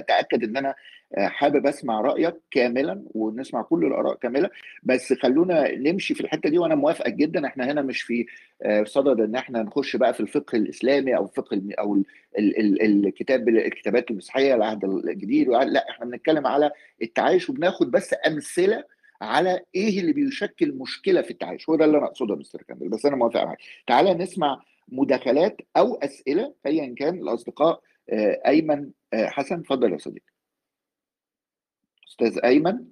تاكد إن أنا حابب أسمع رأيك كاملا ونسمع كل الآراء كامله بس خلونا نمشي في الحتة دي وأنا موافقك جدا. إحنا هنا مش في صدد إن إحنا نخش بقى في الفقه الإسلامي أو الفقه أو ال ال ال الكتاب الكتابات المسيحية العهد الجديد لا إحنا بنتكلم على التعايش وبناخد بس أمثلة على إيه اللي بيشكل مشكلة في التعايش. هو ده اللي أنا أقصده يا مستر كامل. بس أنا موافق معاك. تعالى نسمع مداخلات أو أسئلة ايا كان الأصدقاء أيمن حسن اتفضل يا صديقي. أستاذ أيمن.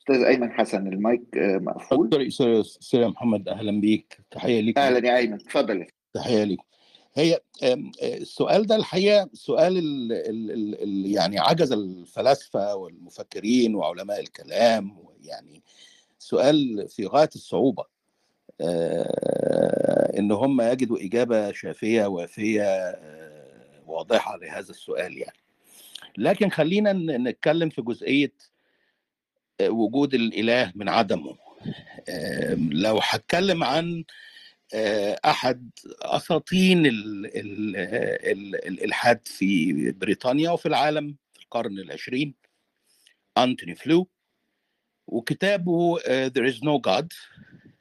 أستاذ أيمن حسن المايك مقفول. سوري أستاذ محمد أهلا بيك. تحية ليك. أهلا يا أيمن اتفضل. تحية ليك. هي السؤال ده الحقيقة سؤال ال ال ال يعني عجز الفلاسفة والمفكرين وعلماء الكلام يعني سؤال في غاية الصعوبة. إن هم يجدوا إجابة شافية وافية واضحة لهذا السؤال يعني. لكن خلينا نتكلم في جزئية وجود الإله من عدمه. لو هتكلم عن أحد أساطين ال ال ال الإلحاد في بريطانيا وفي العالم في القرن العشرين أنتوني فلو وكتابه There is no God.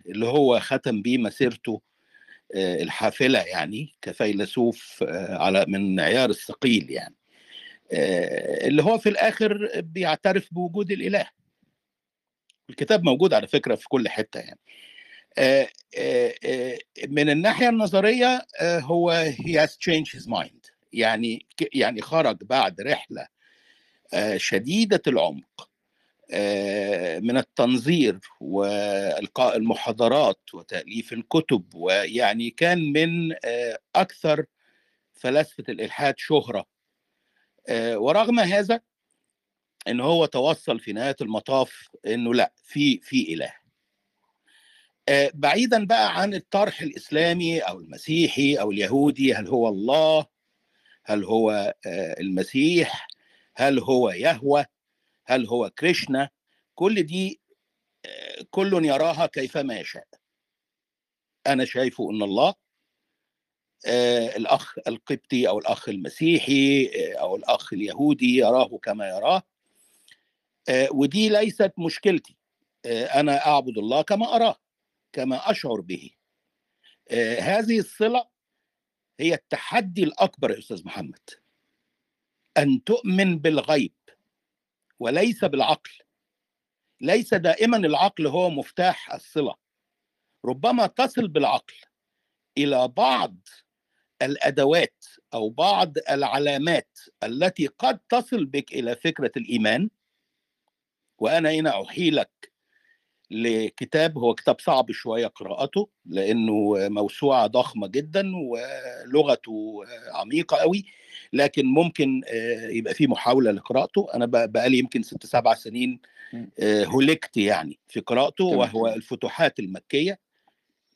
اللي هو ختم بيه مسيرته الحافلة يعني كفيلسوف على من عيار الثقيل يعني. اللي هو في الآخر بيعترف بوجود الإله. الكتاب موجود على فكرة في كل حتة يعني. من الناحية النظرية هو he has changed his mind. يعني يعني خرج بعد رحلة شديدة العمق. من التنظير والقاء المحاضرات وتأليف الكتب ويعني كان من أكثر فلاسفة الإلحاد شهرة. ورغم هذا إن هو توصل في نهاية المطاف إنه لأ في في إله. بعيدا بقى عن الطرح الإسلامي أو المسيحي أو اليهودي هل هو الله؟ هل هو المسيح؟ هل هو يهوه هل هو كريشنا؟ كل دي كل يراها كيفما يشاء أنا شايفه إن الله الأخ القبطي أو الأخ المسيحي أو الأخ اليهودي يراه كما يراه. ودي ليست مشكلتي. أنا أعبد الله كما أراه كما أشعر به. هذه الصلة هي التحدي الأكبر يا أستاذ محمد. أن تؤمن بالغيب. وليس بالعقل. ليس دائما العقل هو مفتاح الصلة. ربما تصل بالعقل إلى بعض الأدوات أو بعض العلامات التي قد تصل بك إلى فكرة الإيمان. وأنا هنا احيلك لكتاب هو كتاب صعب شوية قراءته لأنه موسوعة ضخمة جدا ولغته عميقة قوي لكن ممكن يبقى في محاولة لقراءته. أنا بقالي يمكن ست سبع سنين هلكت يعني في قراءته وهو الفتوحات المكية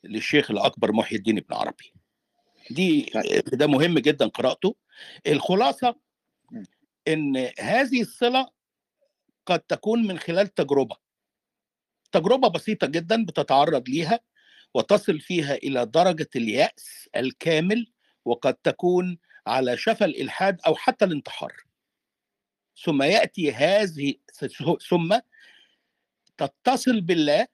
للشيخ الأكبر محي الدين ابن عربي. دي ده مهم جدا قراءته. الخلاصة إن هذه الصلة قد تكون من خلال تجربة. تجربة بسيطة جدا بتتعرض ليها وتصل فيها إلى درجة اليأس الكامل وقد تكون على شفا الإلحاد أو حتى الانتحار. ثم يأتي هذه ثم تتصل بالله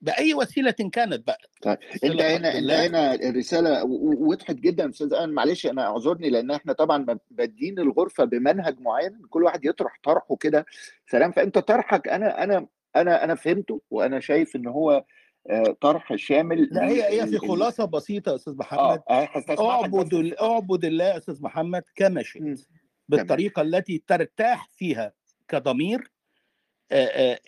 بأي وسيلة كانت بقى. طيب انت هنا انت هنا الرسالة وضحت جدا أستاذ أنا معلش أنا أعذرني لأن إحنا طبعا بادين الغرفة بمنهج معين. كل واحد يطرح طرحه كده. سلام فأنت طرحك أنا أنا أنا أنا فهمته وأنا شايف إن هو طرح شامل لا هي هي في خلاصة بسيطة يا أستاذ محمد. آه اعبد اعبد الله يا أستاذ محمد كما شئت بالطريقة التي ترتاح فيها كضمير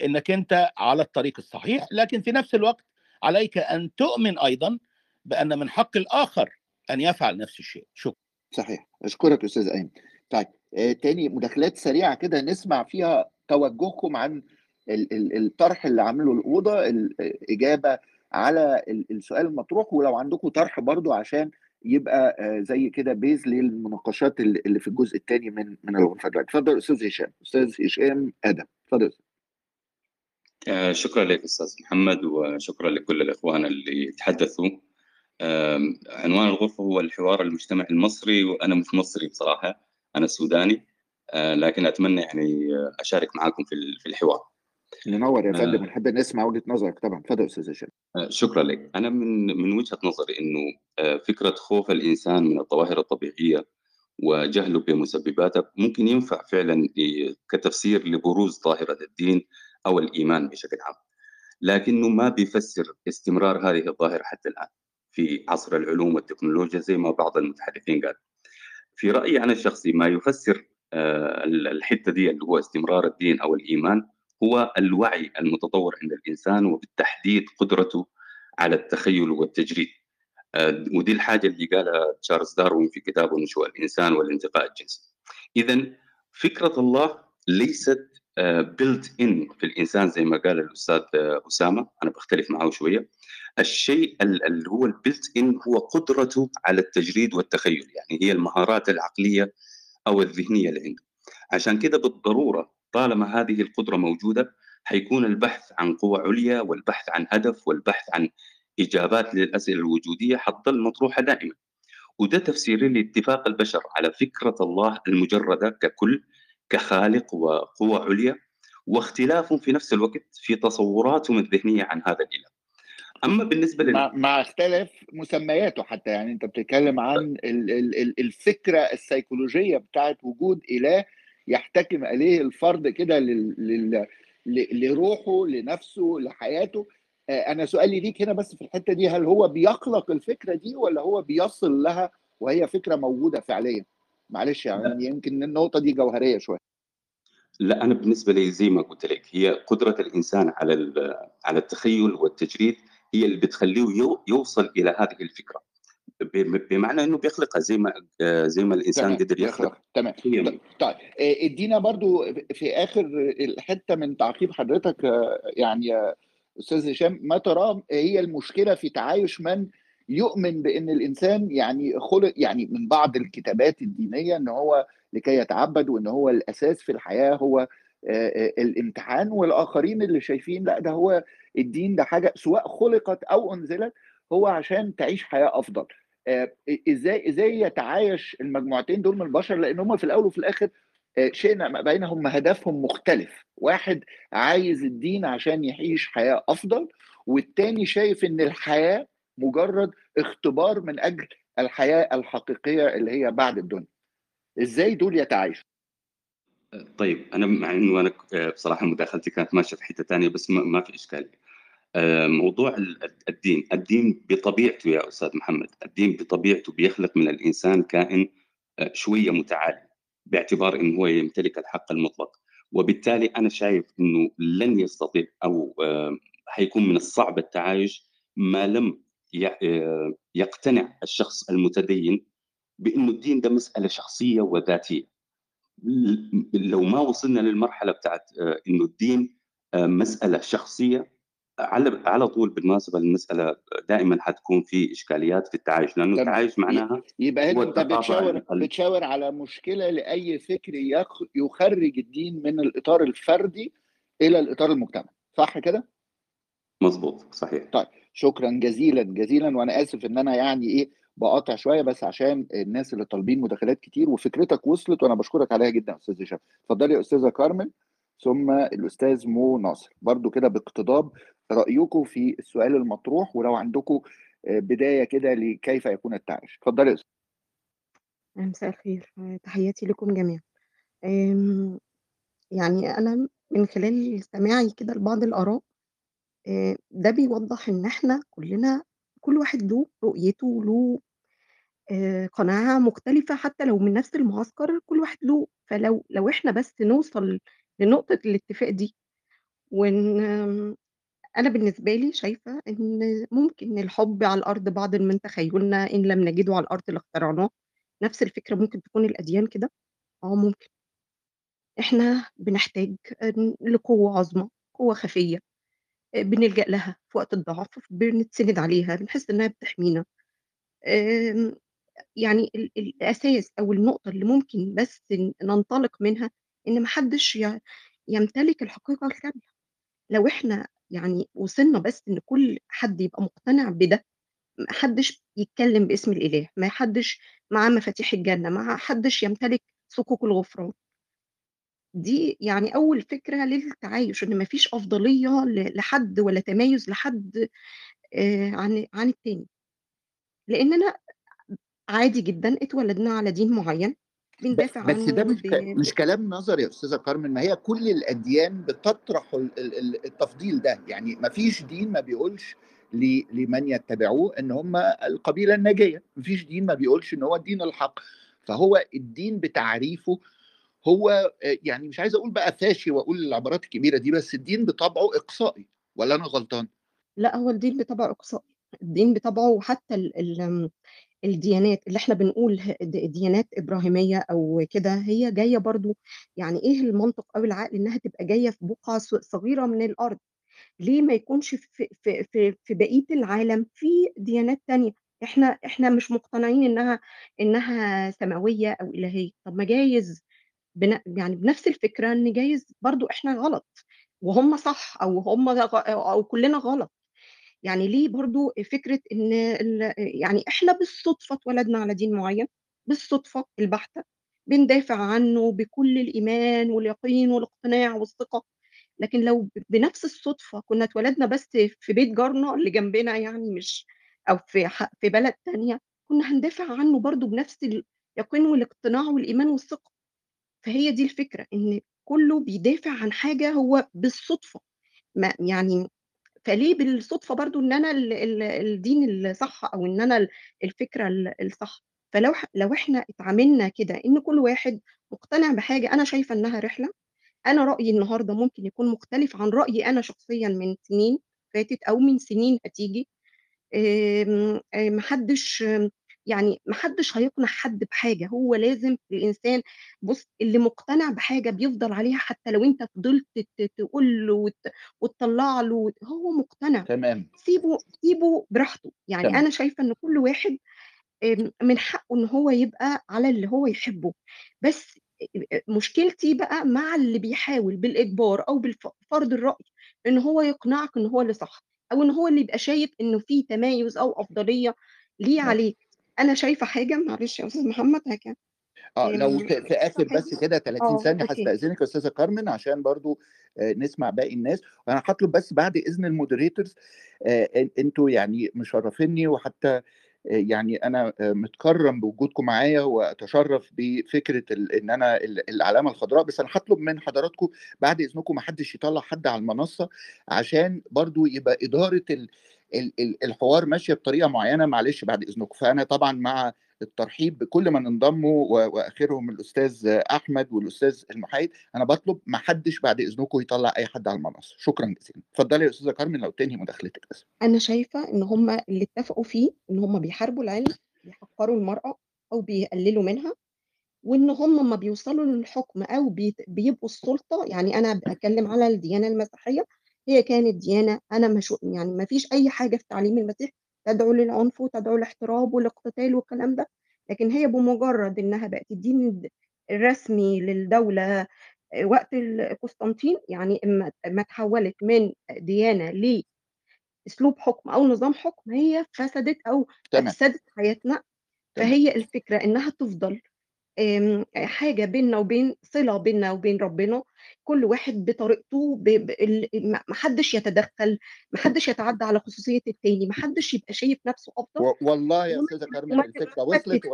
إنك أنت على الطريق الصحيح. لكن في نفس الوقت عليك أن تؤمن أيضا بأن من حق الآخر أن يفعل نفس الشيء. شكرا. صحيح. أشكرك أستاذ أيمن. طيب آه تاني مداخلات سريعة كده نسمع فيها توجهكم عن الطرح اللي عامله الأوضة الاجابه على السؤال المطروح. ولو عندكم طرح برضو عشان يبقى زي كده بيز للمناقشات اللي في الجزء الثاني من من الغرفه اتفضل أستاذ هشام. أستاذ هشام آدم. اتفضل. آه شكرا لك أستاذ محمد وشكرا لكل الإخوان اللي تحدثوا. آه عنوان الغرفة هو الحوار المجتمعي المصري وأنا مش مصري بصراحة أنا سوداني. آه، لكن أتمنى يعني أشارك معكم في في الحوار. منور يا فندم نحب نسمع وجهة نظرك طبعا. اتفضل أستاذ هشام. شكرا لك. أنا من من وجهة نظري إنه فكرة خوف الإنسان من الظواهر الطبيعية وجهله بمسبباتها ممكن ينفع فعلا كتفسير لبروز ظاهرة الدين أو الإيمان بشكل عام. لكنه ما بيفسر استمرار هذه الظاهرة حتى الآن في عصر العلوم والتكنولوجيا زي ما بعض المتحدثين قال. في رأيي أنا الشخصي ما يفسر آه، الحتة دي اللي هو استمرار الدين أو الإيمان هو الوعي المتطور عند الإنسان وبالتحديد قدرته على التخيل والتجريد. آه، ودي الحاجة اللي قالها تشارلز داروين في كتابه نشوء الإنسان والانتقاء الجنسي. اذا فكرة الله ليست built آه، in في الإنسان زي ما قال الأستاذ أسامة. أنا بختلف معه شوية. الشيء اللي هو ال built in هو قدرته على التجريد والتخيل يعني هي المهارات العقلية أو الذهنية اللي عنده. عشان كده بالضرورة طالما هذه القدرة موجودة حيكون البحث عن قوى عليا والبحث عن هدف والبحث عن إجابات للأسئلة الوجودية حتظل مطروحة دائما. وده تفسير لاتفاق البشر على فكرة الله المجردة ككل كخالق وقوى عليا واختلافهم في نفس الوقت في تصوراتهم الذهنية عن هذا الإله. أما بالنسبة لل... مع, مع اختلاف مسمياته حتى يعني أنت بتتكلم عن ال ال الفكرة السيكولوجية بتاعت وجود إله يحتكم إليه الفرد كده. لروحه لنفسه لحياته. أنا سؤالي ليك هنا بس في الحتة دي هل هو بيخلق الفكرة دي ولا هو بيصل لها وهي فكرة موجودة فعليا؟ معلش يعني يمكن النقطة دي جوهرية شوية. لا أنا بالنسبة لي زي ما قلت لك هي قدرة الإنسان على على التخيل والتجريد هي اللي بتخليه يوصل إلى هذه الفكرة. بمعنى إنه بيخلقها زي ما زي ما الإنسان قدر يخلق. تمام. طيب ادينا برضو في آخر الحتة من تعقيب حضرتك يعني يا أستاذ هشام ما تراه هي المشكلة في تعايش من يؤمن بإن الإنسان يعني خلق يعني من بعض الكتابات الدينية إن هو لكي يتعبد وإن هو الأساس في الحياة هو الامتحان والآخرين اللي شايفين لا ده هو الدين ده حاجة سواء خلقت أو أنزلت هو عشان تعيش حياة أفضل. إزاي إزاي يتعايش المجموعتين دول من البشر؟ لأن هم في الأول وفي الآخر شئنا ما بينهم هدفهم مختلف. واحد عايز الدين عشان يعيش حياة أفضل والتاني شايف إن الحياة مجرد اختبار من أجل الحياة الحقيقية اللي هي بعد الدنيا. إزاي دول يتعايشوا؟ طيب أنا مع إنه أنا بصراحة مداخلتي كانت ماشية في حتة ثانية بس ما في إشكالية. موضوع الدين. الدين بطبيعته يا أستاذ محمد الدين بطبيعته بيخلق من الإنسان كائن شوية متعالي باعتبار انه هو يمتلك الحق المطلق. وبالتالي أنا شايف إنه لن يستطيع أو حيكون من الصعب التعايش ما لم يقتنع الشخص المتدين بإنه الدين ده مسألة شخصية وذاتية. لو ما وصلنا للمرحلة بتاعت إنه الدين مسألة شخصية على على طول بالمناسبة المسألة دائما حتكون في إشكاليات في التعايش لأنه التعايش معناها يبقى هنا انت بتشاور بتشاور على مشكلة لأي فكر يخرج الدين من الإطار الفردي إلى الإطار المجتمعي. صح كده؟ مظبوط صحيح. طيب شكرا جزيلا جزيلا وأنا آسف إن أنا يعني إيه بقاطع شوية بس عشان الناس اللي طالبين مداخلات كتير وفكرتك وصلت وأنا بشكرك عليها جدا أستاذ هشام. اتفضلي يا أستاذة كارمن ثم الأستاذ مو ناصر. برضو كده باقتضاب رأيكم في السؤال المطروح ولو عندكم بداية كده لكيف يكون التعايش اتفضلي يا مساء الخير. تحياتي لكم جميعا. يعني أنا من خلال سماعي كده لبعض الآراء ده بيوضح إن إحنا كلنا كل واحد له رؤيته وله قناعة مختلفة. حتى لو من نفس المعسكر كل واحد له. فلو لو إحنا بس نوصل لنقطة الاتفاق دي وإن أنا بالنسبة لي شايفة إن ممكن الحب على الأرض بعض من تخيلنا إن لم نجده على الأرض لاخترعناه نفس الفكرة ممكن تكون الأديان كده. آه ممكن. إحنا بنحتاج لقوة عظمى قوة خفية بنلجأ لها في وقت الضعف بنتسند عليها بنحس إنها بتحمينا. يعني الأساس أو النقطة اللي ممكن بس ننطلق منها إن ما حدش يمتلك الحقيقة الكامله لو إحنا يعني وصلنا بس إن كل حد يبقى مقتنع بده ما حدش يتكلم باسم الإله ما حدش معاه مفاتيح الجنة ما حدش يمتلك صكوك الغفران. دي يعني أول فكرة للتعايش، إن ما فيش أفضلية لحد ولا تميُّز لحد آآ عن عن التاني. لإننا عادي جدًا اتولدنا على دين معيّن، بندافع بس ده مش ك مش كلام نظري يا أستاذة كارمن، ما هي كل الأديان بتطرح ال ال ال التفضيل ده، يعني ما فيش دين ما بيقولش لمن يتبعوه إن هم القبيلة الناجية، ما فيش دين ما بيقولش إن هو الدين الحق، فهو الدين بتعريفه هو آآ يعني مش عايز أقول بقى فاشي وأقول العبارات الكبيرة دي، بس الدين بطبعه إقصائي والّا أنا غلطان؟ لأ، هو الدين بطبعه إقصائي، الدين بطبعه وحتى الديانات اللي إحنا بنقول ديانات إبراهيمية أو كده، هي جاية برضه يعني إيه المنطق أو العقل إنها تبقى جاية في بقعة ص صغيرة من الأرض، ليه ما يكونش في في في في بقية العالم في ديانات تانية، إحنا إحنا مش مقتنعين إنها إنها سماوية أو إلهية، طب ما جايز بن يعني بنفس الفكرة إن جايز برضه إحنا غلط وهُم صح أو هُم أو كلنا غلط. يعني ليه برضه فكرة إن ال يعني إحنا بالصدفة اتولدنا على دين معيّن، بالصدفة البحتة، بندافع عنه بكل الإيمان واليقين والاقتناع والثقة، لكن لو بنفس الصدفة كنا اتولدنا بس في بيت جارنا اللي جنبنا يعني مش أو في في بلد تانية، كنا هندافع عنه برضه بنفس اليقين والاقتناع والإيمان والثقة، فهي دي الفكرة، إن كُلّه بيدافع عن حاجة هو بالصدفة، ما يعني فليه بالصدفة برضه إن أنا ال ال الدين الصح أو إن أنا ال الفكرة ال الصح، فلو لو إحنا اتعاملنا كده إن كل واحد مقتنع بحاجة أنا شايفة إنها رحلة، أنا رأيي النهارده ممكن يكون مختلف عن رأيي أنا شخصيًا من سنين فاتت أو من سنين هتيجي، آمم، آآ ما حدش يعني ما حدش هيقنع حد بحاجة، هو لازم الإنسان بُص اللي مقتنع بحاجة بيفضل عليها حتى لو أنت فضلت ت تقول له وت وتطلّع له وت هو مقتنع، تمام، سيبه سيبه براحته، يعني تمام. أنا شايفة إن كل واحد من حقه إن هو يبقى على اللي هو يحبه، بس مشكلتي بقى مع اللي بيحاول بالإجبار أو بالف فرض الرأي إن هو يقنعك إن هو اللي صح، أو إن هو اللي يبقى شايف إنه في تميُّز أو أفضلية ليه ماشي. عليك، أنا شايفة حاجة معلش يا أستاذ محمد هاك آه، لو آمم، في في شايفة آخر بس كده 30 آه، ثانية أوكي. هاستأذنِك يا أستاذة كارمن عشان برضه آآ نسمع باقي الناس، وأنا هاطلب بس بعد إذن الmoderators آآ أن أنتم يعني مشرّفينّي وحتى يعني أنا آآ متكرّم بوجودكم معايا وأتشرّف بفكرة ال إن أنا ال العلامة الخضراء، بس أنا هاطلب من حضراتكم بعد إذنكم ما حدّش يطلّع حد على المنصة عشان برضه يبقى ال الحوار ماشية بطريقة معيّنة معلش بعد إذنكم، فأنا طبعًا مع الترحيب بكل من انضموا وآخرهم الأستاذ أحمد والأستاذ المحايد، أنا باطلب ما حدّش بعد إذنكم يطلّع أي حد على المنصة، شكرًا جزيلًا. اتفضلي يا أستاذة كارمن لو تنهي مداخلتِك بس. أنا شايفة إن هُم اللي اتفقوا فيه إن هُم بيحاربوا العلم، بيحقّروا المرأة أو بيقللوا منها، وإن هُم أمّا بيوصلوا للحكم بيت بيبقوا السُلطة، يعني أنا بأتكلم على الديانة المسيحية، هي كانت ديانة أنا ما شو يعني ما فيش أي حاجة في تعليم المسيح تدعو للعنف وتدعو للاحتراب والاقتتال والكلام ده، لكن هي بمجرد إنها بقت الدين الد الرسمي للدولة وقت ال قسطنطين، يعني أمّا أمّا اتحوّلت من ديانة لأسلوب حُكم أو نظام حُكم، هي فسدت أو تمام، أفسدت حياتنا، تمام. فهي الفكرة إنها تفضل آمم، حاجة بيننا وبين صِلة بيننا وبين ربنا، كل واحد بطريقته ب ب ال ما ما حدّش يتدخّل، ما حدّش يتعدّى على خصوصية التاني، ما حدّش يبقى شايف نَفْسه أفضل و والله يا وما أستاذة كارمن ما وصلت و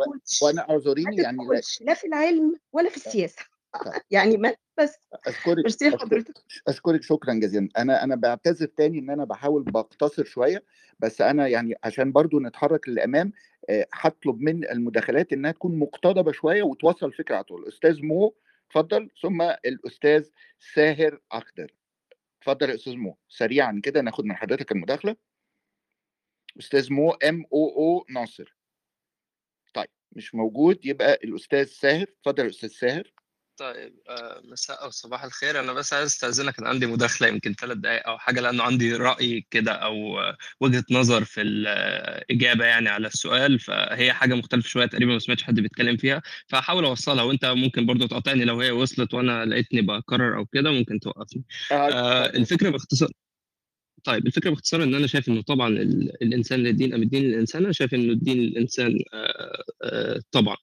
ما أعذريني يعني لا لا في العلم ولا في آه، السياسة، طيب. يعني ما بس. أشكرِك ميرسي لحضرتك. أشكرِك شكرًا جزيلًا. أنا أنا باعتذر تاني إن أنا باحاول باقتصر شوية، بس أنا يعني عشان برضه نتحرّك للأمام آآ هاطلب من المداخلات إنها تكون مقتضبة شوية وتوصّل الفكرة على طول. أستاذ مو اتفضل، ثم الأستاذ ساهر أخضر. اتفضل يا أستاذ مو، سريعًا كده ناخد من حضرتك المداخلة. أستاذ مو MOO ناصر. طيب، مش موجود يبقى الأستاذ ساهر، اتفضل يا أستاذ ساهر. طيب آآ مساء أو صباح الخير، أنا بس عايز أستأذنك أنا عندي مداخلة يمكن 3 دقايق أو حاجة، لأنه عندي رأي كده أو وجهة نظر في الإجابة يعني على السؤال، فهي حاجة مختلفة شوية تقريبًا ما سمعتش حد بيتكلم فيها، فهاحاول أوصّلها وأنت ممكن برضه تقاطعني لو هي وصلت وأنا لقيتني باكرر أو كده ممكن توقّفني. آه، اتفضل. الفكرة باختصار طيب الفكرة باختصار إن أنا شايف إنه طبعا ال- الإنسان للدين ام الدين للإنسان أنا شايف إنه الدين للإنسان آه، آه، طبعا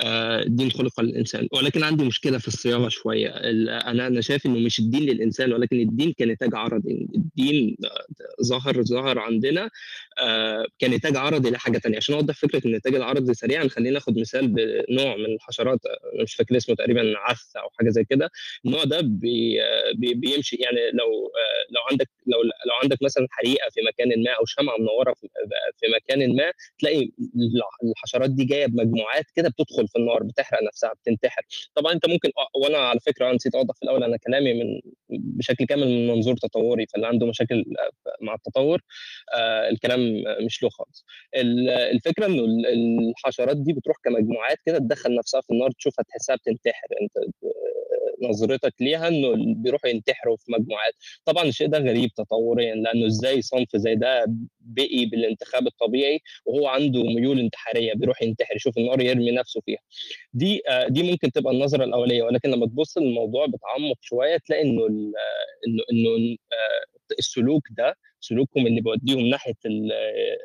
آه، الدين خلق للإنسان. ولكن عندي مشكلة في الصياغة شوية. أنا أنا شايف إنه مش الدين للإنسان ولكن الدين كنتاج عرضي. الدين ظهر ظهر عندنا كنتاج عرضي لحاجة تانية. عشان أوضح فكرة النتاج العرضي سريعا خلينا ناخد مثال بنوع من الحشرات مش فاكر اسمه تقريبا عث أو حاجة زي كده. النوع ده بي بي بيمشي يعني لو لو عندك لو لو عندك مثلا حريقة في مكان ما أو شمعة منورة في مكان ما تلاقي الحشرات دي جاية بمجموعات كده بتدخل في النار بتحرق نفسها بتنتحر. طبعا أنت ممكن وأنا على فكرة نسيت أوضح في الأول أنا كلامي من بشكل كامل من منظور تطوري فاللي عنده مشاكل مع التطور آه، الكلام مش له خالص. ال- الفكرة إنه ال- الحشرات دي بتروح كمجموعات كده تدخل نفسها في النار تشوفها تحسها بتنتحر. أنت نظرتك ليها إنه بيروحوا ينتحروا في مجموعات. طبعا الشيء ده غريب تطوريا لأنه إزاي صنف زي ده بقي بالانتخاب الطبيعي وهو عنده ميول انتحارية بيروح ينتحر يشوف النار يرمي نفسه فيها. دي آه، دي ممكن تبقى النظرة الأولية. ولكن لما تبص للموضوع بتعمق شوية تلاقي إنه ال- إنه إنه آه، السلوك ده سلوكهم اللي بيوديهم ناحية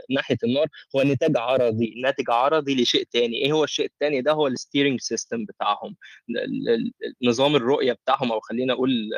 ناحية النار هو نتاج عرضي ناتج عرضي لشيء تاني. إيه هو الشيء التاني ده؟ هو ال steering system بتاعهم. نظام الرؤية بتاعهم أو خلينا أقول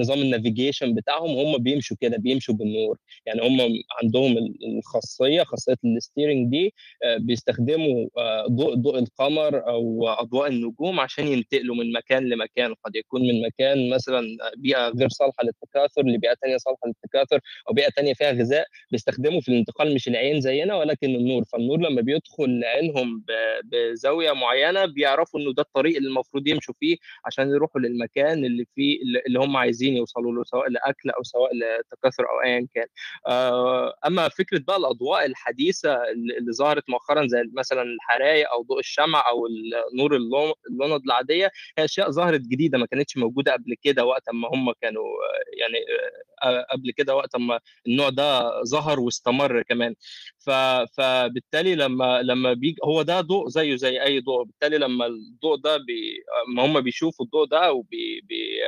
نظام ال navigation بتاعهم هم بيمشوا كده بيمشوا بالنور. يعني هم عندهم ال- الخاصية خاصية ال steering دي آه، بيستخدموا آه، ضوء ضوء القمر أو أضواء النجوم عشان ينتقلوا من مكان لمكان. قد يكون من مكان مثلا بيئة غير صالحة للتكاثر لبيئة ثانية صالحة للتكاثر أو بيئة ثانية فيها غذاء بيستخدموا في الانتقال مش العين زينا ولكن النور. فالنور لما بيدخل عينهم ب- بزاوية معينة بيعرفوا إنه ده الطريق اللي المفروض يمشوا فيه عشان يروحوا للمكان اللي فيه اللي هم عايزين يوصلوا له سواء لأكل أو سواء لتكاثر أو ايا كان آه، أما فكرة بقى الأضواء الحديثة اللي ظهرت مؤخرا زي مثلا الحرايق أو ضوء الشمع أو اللون- اللمض العادية هي أشياء ظهرت جديدة ما كانتش موجودة قبل كده وقت ما هم كانوا آه، يعني آه، قبل كده وقت ما النوع ده ظهر واستمر كمان. فبالتالي لما لما بيجي هو ده ضوء زيه زي أي ضوء بالتالي لما الضوء ده بي... ما هم بيشوفوا الضوء ده وبي بي...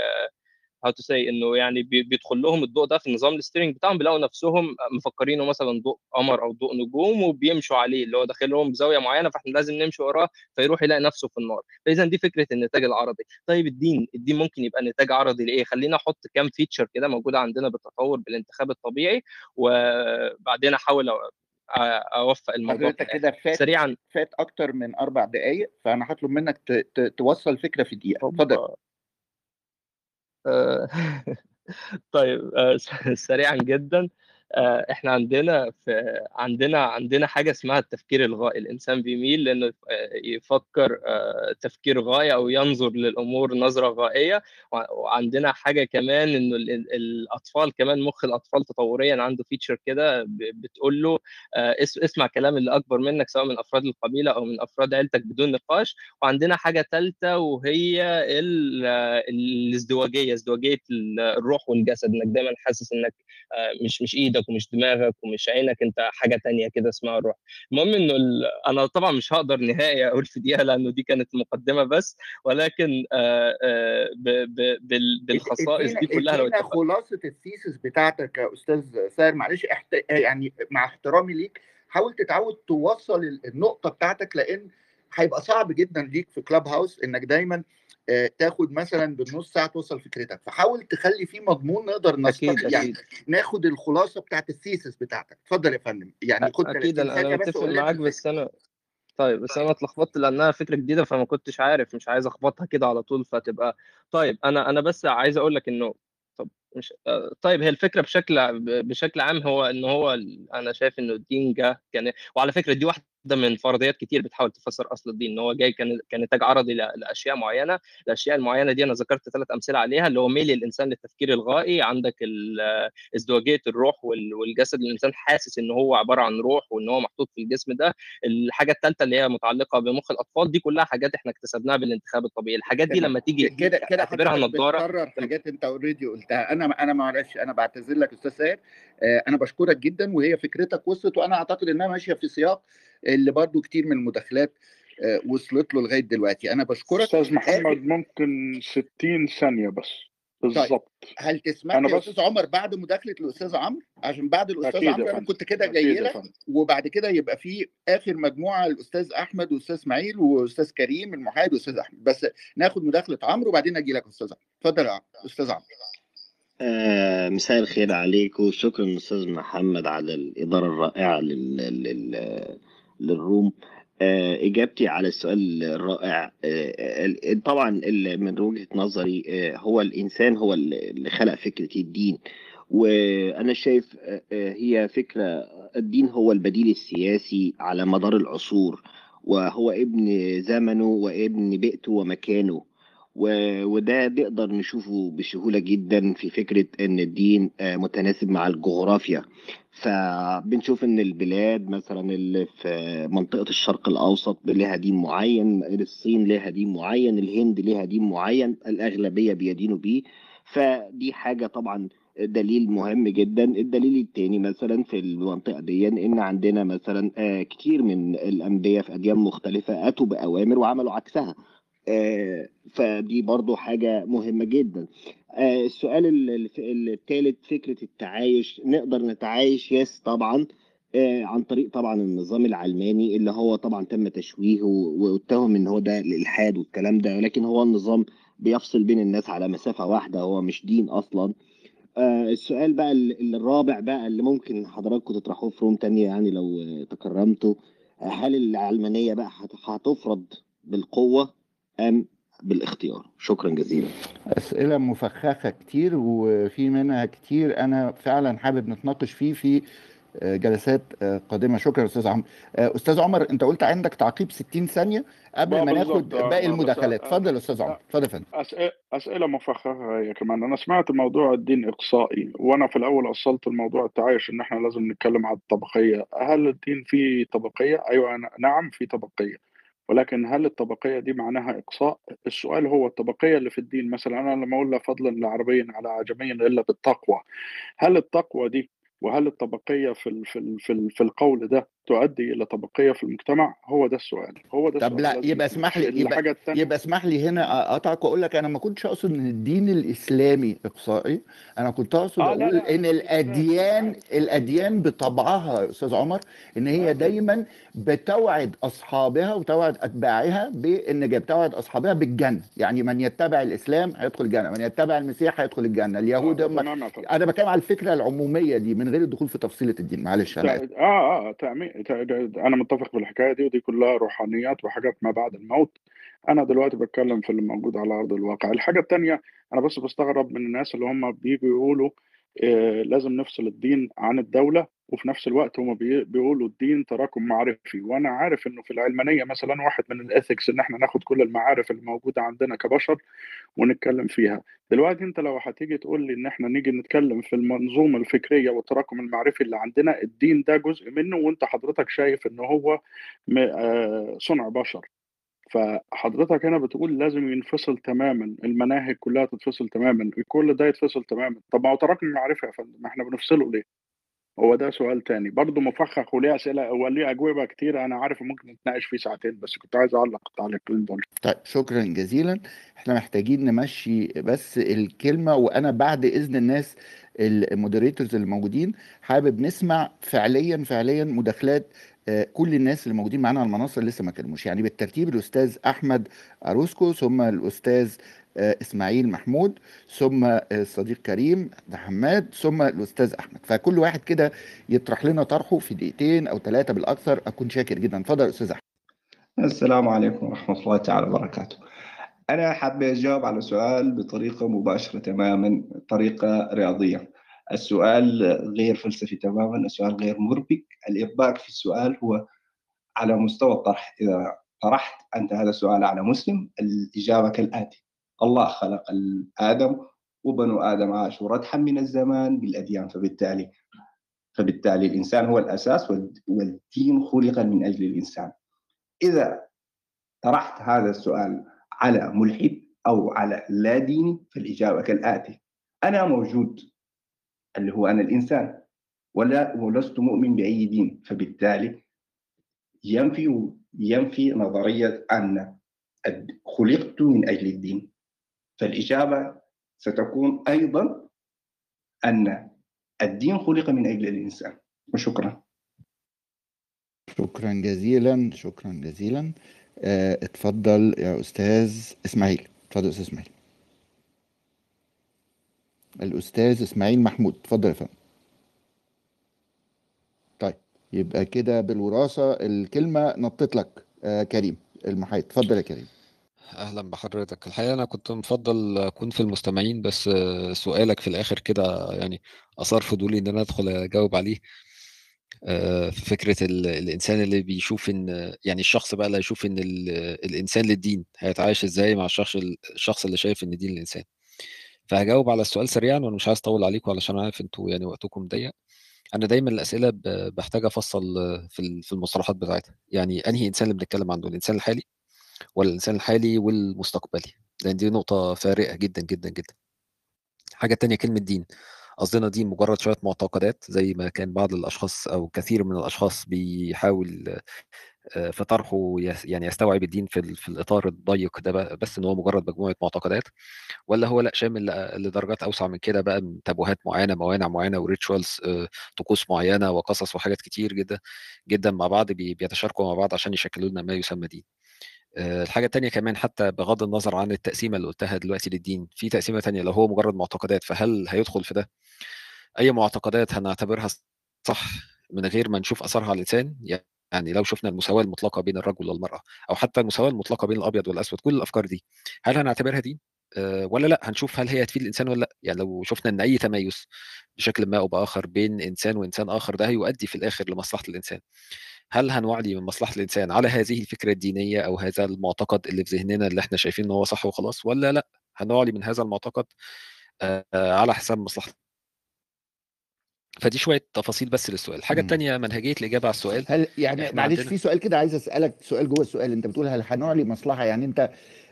how to say إنه يعني بي- بيدخل لهم الضوء ده في نظام ال steering بتاعهم بيلاقوا نفسهم مفكرينه مثلا ضوء قمر أو ضوء نجوم وبيمشوا عليه اللي هو داخل لهم بزاوية معينة فإحنا لازم نمشي وراه فيروح يلاقي نفسه في النار. فاذا دي فكرة النتاج العرضي. طيب الدين الدين ممكن يبقى نتاج عرضي لإيه؟ خلينا أحط كام feature كده موجودة عندنا بالتطور بالانتخاب الطبيعي وبعدين أحاول أوفق الموضوع الآخر. كده. فات سريعا. فات أكتر من أربع دقائق فأنا هطلب منك توصل فكرة في دقيقة. اتفضل. طيب آه، سريعا جدا. آه، إحنا عندنا في عندنا عندنا حاجة اسمها التفكير الغائي الإنسان بيميل لإنه آه، يفكر آه، تفكير غايه أو ينظر للأمور نظرة غائية وع- وعندنا حاجة كمان إنه ال- ال- الأطفال كمان مخ الأطفال تطوريا عنده feature كده بتقول له آه، اس- اسمع كلام اللي أكبر منك سواء من أفراد القبيلة أو من أفراد عيلتك بدون نقاش. وعندنا حاجة ثالثه وهي ال- الازدواجية ازدواجية ال- الروح والجسد إنك دايما حاسس إنك آه، مش مش إيدك ومش دماغك ومش عينك أنت حاجة تانية كده اسمها الروح. المهم إنه ال... أنا طبعا مش هقدر نهائي أقول في دقيقة لأنه دي كانت مقدمة بس ولكن آه، آه، ب... ب... بال... بالخصائص دي كلها لو خلاصة الثيسس بتاعتك يا أستاذ ساير معلش احت... يعني مع احترامي ليك حاول تتعود توصل ال- النقطة بتاعتك لأن هيبقى صعب جدا ليك في كلاب هاوس إنك دايما آه، تاخد مثلا بالنص ساعة توصل فكرتك. فحاول تخلي فيه مضمون نقدر نستقي يعني ناخد الخلاصة بتاعت الثيسس بتاعتك. اتفضل يا فندم. يعني خد أكيد 30 أنا متفق معاك. بس أنا طيب بس أنا اتلخبطت لأنها فكرة جديدة فما كنتش عارف مش عايز أخبطها كده على طول فتبقى طيب أنا أنا بس عايز أقول لك إنه طب مش آه، طيب هي الفكرة بشكل بشكل عام هو إن هو أنا شايف إنه الدين جه كان وعلى فكرة دي واحدة من فرضيات كتير بتحاول تفسر أصل الدين إن هو جاي كان كنتاج عرضي لأشياء معينة الأشياء المعينة دي أنا ذكرت ثلاث أمثلة عليها اللي هو ميل الإنسان للتفكير الغائي عندك ازدواجية الروح وال- والجسد الإنسان حاسس إن هو عبارة عن روح وإن هو محطوط في الجسم ده الحاجة الثالثه اللي هي متعلقة بمخ الأطفال دي كلها حاجات إحنا اكتسبناها بالانتخاب الطبيعي الحاجات دي. لما تيجي كده كده اعتبرها نظارة بتكرر حاجات أنت already قلتها أنا أنا معلش أنا بعتذر لك أستاذ ساير آه، أنا بشكرك جدا وهي فكرتك وصلت وأنا أعتقد إنها ماشية في سياق اللي برضو كتير من المداخلات آه، وصلت له لغاية دلوقتي. أنا بشكرك. أستاذ محمد ممكن 60 ثانية بس. بالظبط هل تسمح أنا لي يا بس- أستاذ عمر بعد مداخلة الأستاذ عمرو عشان بعد الأستاذ عمرو أنا. كنت كده جاي لك. وبعد كده يبقى في آخر مجموعة الأستاذ أحمد وأستاذ إسماعيل وأستاذ كريم المحايد وأستاذ أحمد. بس ناخد مداخلة عمرو وبعدين أجي لك أستاذ عمرو. اتفضل يا أستاذ عمرو. آه، مساء الخير عليكم شكرا أستاذ محمد على الإدارة الرائعة لل... لل... للروم. آه، إجابتي على السؤال الرائع آه، ال- طبعا من وجهة نظري آه، هو الإنسان هو اللي خلق فكرة الدين. وأنا شايف آه، آه، هي فكرة الدين هو البديل السياسي على مدار العصور. وهو ابن زمنه وابن بيئته ومكانه. وده نقدر نشوفه بسهولة جدا في فكرة إن الدين آه، متناسب مع الجغرافيا. فبنشوف إن البلاد مثلا اللي في منطقة الشرق الأوسط لها دين معين الصين لها دين معين الهند لها دين معين الأغلبية بيدينوا بيه. فدي حاجة طبعا دليل مهم جدا. الدليل التاني مثلا في المنطقة دي إن عندنا مثلا آه، كتير من الأنبياء في أديان مختلفة أتوا بأوامر وعملوا عكسها. آه، فدي برضو حاجة مهمة جدا. السؤال الثالث فكرة التعايش نقدر نتعايش؟ يس طبعا. آه، عن طريق طبعا النظام العلماني اللي هو طبعا تم تشويهه واتهم إن هو ده الالحاد والكلام ده ولكن هو النظام بيفصل بين الناس على مسافة واحدة هو مش دين أصلا. آه، السؤال بقى ال- الرابع بقى اللي ممكن حضراتكم تطرحوه في روم تانية يعني لو آه، تكرمتوا آه، هل العلمانية بقى هت- هتفرض بالقوة أم بالاختيار. شكرا جزيلا. أسئلة مفخخة كتير وفي منها كتير أنا فعلا حابب نتناقش فيه في آه، جلسات آه، قادمة. شكرا أستاذ عمرو آه، أستاذ عمر أنت قلت عندك تعقيب 60 ثانية قبل ما ناخد باقي المداخلات. اتفضل يا أستاذ عمر. اتفضل يا فندم. أسئلة, أسئلة مفخخة هي كمان. أنا سمعت موضوع الدين إقصائي وأنا في الأول أصلت الموضوع التعايش إن إحنا لازم نتكلم عن الطبقية. هل الدين فيه طبقية؟ أيوة أنا- نعم في طبقية. ولكن هل الطبقية دي معناها إقصاء؟ السؤال هو الطبقية اللي في الدين مثلا أنا لما أقول لا فضلا لعربي على عجمي إلا بالتقوى هل التقوى دي وهل الطبقية في في في, في القول ده تؤدي إلى طبقية في المجتمع؟ هو ده السؤال هو ده طب السؤال لا يبقى. اسمح لي يبقى يبقى اسمح لي هنا أقطعك وأقول لك أنا ما كنتش أقصد إن الدين الإسلامي إقصائي أنا كنت أقصد آه، لا، أقول لا، إن أنا- الأديان الأديان بطبعها يا أستاذ عمر إن هي آه. دايما بتوعد أصحابها وتوعد أتباعها بإن بتوعد أصحابها بالجنة يعني من يتبع الإسلام هيدخل الجنة من يتبع المسيح هيدخل الجنة اليهود آه، هم. أنا بتكلم على الفكرة العمومية دي من غير الدخول في تفصيلة الدين. معلش أنا. تع- آه آه تأمين أنا متفق بالحكاية دي ودي كلها روحانيات وحاجات ما بعد الموت. أنا دلوقتي بتكلم في اللي موجود على أرض الواقع. الحاجة التانية أنا بس بستغرب من الناس اللي هم بيجوا يقولوا آه لازم نفصل الدين عن الدولة. وفي نفس الوقت هم بي- بيقولوا الدين تراكم معرفي. وأنا عارف إنه في العلمانية مثلا واحد من الإثكس إن إحنا ناخد كل المعارف اللي موجودة عندنا كبشر ونتكلم فيها. دلوقتي أنت لو هتيجي تقول لي إن إحنا نيجي نتكلم في المنظومة الفكرية والتراكم المعرفي اللي عندنا الدين ده جزء منه وأنت حضرتك شايف إن هو آه، صنع بشر. فحضرتك هنا بتقول لازم ينفصل تماما المناهج كلها تتفصل تماما كل ده يتفصل تماما. طب ما هو تراكم معرفي يا فندم إحنا بنفصله ليه؟ هو ده سؤال تاني. برضه مفخخ وليه أسئلة وليه أجوبة كتير أنا عارف ممكن نتناقش فيه ساعتين بس كنت عايز أعلق التعليقين دول طيب شكرا جزيلا. إحنا محتاجين نمشي بس الكلمة وأنا بعد إذن الناس المودريتورز اللي موجودين حابب نسمع فعليا فعليا مداخلات آه، كل الناس اللي موجودين معانا على المنصة اللي لسه ما كلموش. يعني بالترتيب الأستاذ أحمد أروسكو ثم الأستاذ إسماعيل محمود ثم آه، الصديق كريم حماد ثم الأستاذ أحمد. فكل واحد كده يطرح لنا طرحه في دقيقتين أو ثلاثة بالأكثر. أكون شاكر جدا. اتفضل أستاذ أحمد. السلام عليكم ورحمة الله تعالى وبركاته. أنا حابب أجاوب على سؤال بطريقة مباشرة تماما طريقة رياضية. السؤال غير فلسفي تماما السؤال غير مربك. الإرباك في السؤال هو على مستوى الطرح. إذا طرحت أنت هذا السؤال على مسلم الإجابة كالآتي. الله خلق آدم وبنو آدم عاشوا ردحا من الزمان بالأديان فبالتالي فبالتالي الإنسان هو الأساس والدين خلق من أجل الإنسان. إذا طرحت هذا السؤال على ملحد أو على لا ديني فالإجابة كالآتي. أنا موجود اللي هو أنا الإنسان ولا ولست مؤمن بأي دين. فبالتالي ينفي ينفي نظرية أن خلقت من أجل الدين. فالإجابة ستكون أيضا أن الدين خلق من أجل الإنسان. وشكرا. شكرا جزيلا شكرا جزيلا. آه، اتفضل يا أستاذ إسماعيل. اتفضل يا أستاذ إسماعيل. الأستاذ إسماعيل محمود اتفضل يا فندم. طيب يبقى كده بالوراثة الكلمة نطت لك آه كريم المحايد اتفضل يا كريم. أهلا بحضرتك. الحقيقة أنا كنت مفضل أكون في المستمعين بس سؤالك في الآخر كده يعني أثار فضولي إن أنا أدخل أجاوب عليه. آه، في فكرة ال- الإنسان اللي بيشوف إن يعني الشخص بقى اللي هيشوف إن ال- الإنسان للدين هيتعايش إزاي مع الشخص الشخص اللي شايف إن دين الإنسان. فهجاوب على السؤال سريعا وأنا مش عايز أطول عليكم علشان عارف إنتوا يعني وقتكم ضيق. أنا دايما الأسئلة بحتاج أفصل في في المصطلحات بتاعتها. يعني أنهي إنسان اللي بنتكلم عنه الإنسان الحالي؟ ولا الانسان الحالي والمستقبلي. لأن دي نقطة فارقة جدا جدا جدا. حاجة تانية كلمة دين. قصدنا دين مجرد شوية معتقدات زي ما كان بعض الأشخاص أو كثير من الأشخاص بيحاول آه، في طرحه يعني يستوعب الدين في في الإطار الضيق ده بقى بس إن هو مجرد مجموعة معتقدات. ولا هو لأ شامل ل- لدرجات أوسع من كده بقى من تابوهات معينة موانع معينة وريتشوالز طقوس معينة وقصص وحاجات كتير جدا جدا مع بعض بي- بيتشاركوا مع بعض عشان يشكلوا لنا ما يسمى دين. آه، الحاجة التانية كمان حتى بغض النظر عن التقسيمة اللي قلتها دلوقتي للدين في تقسيمة تانية لو هو مجرد معتقدات فهل هيدخل في ده؟ أي معتقدات هنعتبرها صح من غير ما نشوف أثرها على الإنسان؟ يعني لو شفنا المساواة المطلقة بين الرجل والمرأة أو حتى المساواة المطلقة بين الأبيض والأسود كل الأفكار دي هل هنعتبرها دين؟ آه، ولا لأ هنشوف هل هي هتفيد الإنسان ولا لأ. يعني لو شفنا إن أي تميز بشكل ما أو بآخر بين إنسان وإنسان آخر ده هيؤدي في الآخر لمصلحة الإنسان. هل هنوعي من مصلحة الإنسان على هذه الفكرة الدينية أو هذا المعتقد اللي في ذهننا اللي إحنا شايفين إن هو صح وخلاص ولا لأ؟ هنوعي من هذا المعتقد آه، على حساب مصلحة. فدي شوية تفاصيل بس للسؤال. الحاجة مم. التانية منهجية الإجابة على السؤال. هل يعني معلش في سؤال كده عايز أسألك سؤال جوه السؤال. أنت بتقول هل هنعلي مصلحه يعني أنت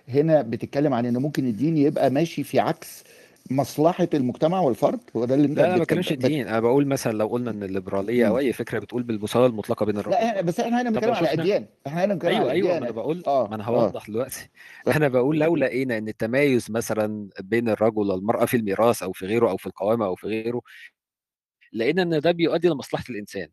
هنا بتتكلم عن إن ممكن الدين يبقى ماشي في عكس مصلحة المجتمع والفرد هو ده اللي أنت لا أنا ما بت- بتكلمش بت- الدين. أنا بقول مثلا لو قلنا إن الليبرالية أو مم. أي فكرة بتقول بالمساواة المطلقة بين الرجل لا بس إحنا هنا بنتكلم على شفنا. اديان إحنا هنا بنتكلم أيوه على أيوه ما أنا بقول آه ما أنا آه. هوضح دلوقتي. أنا بقول لو لقينا إن التمايز مثلا بين الرجل والمرأة في الميراث أو في غيره أو في القوامة أو في غيره لقينا إن ده بيؤدي لمصلحة الإنسان.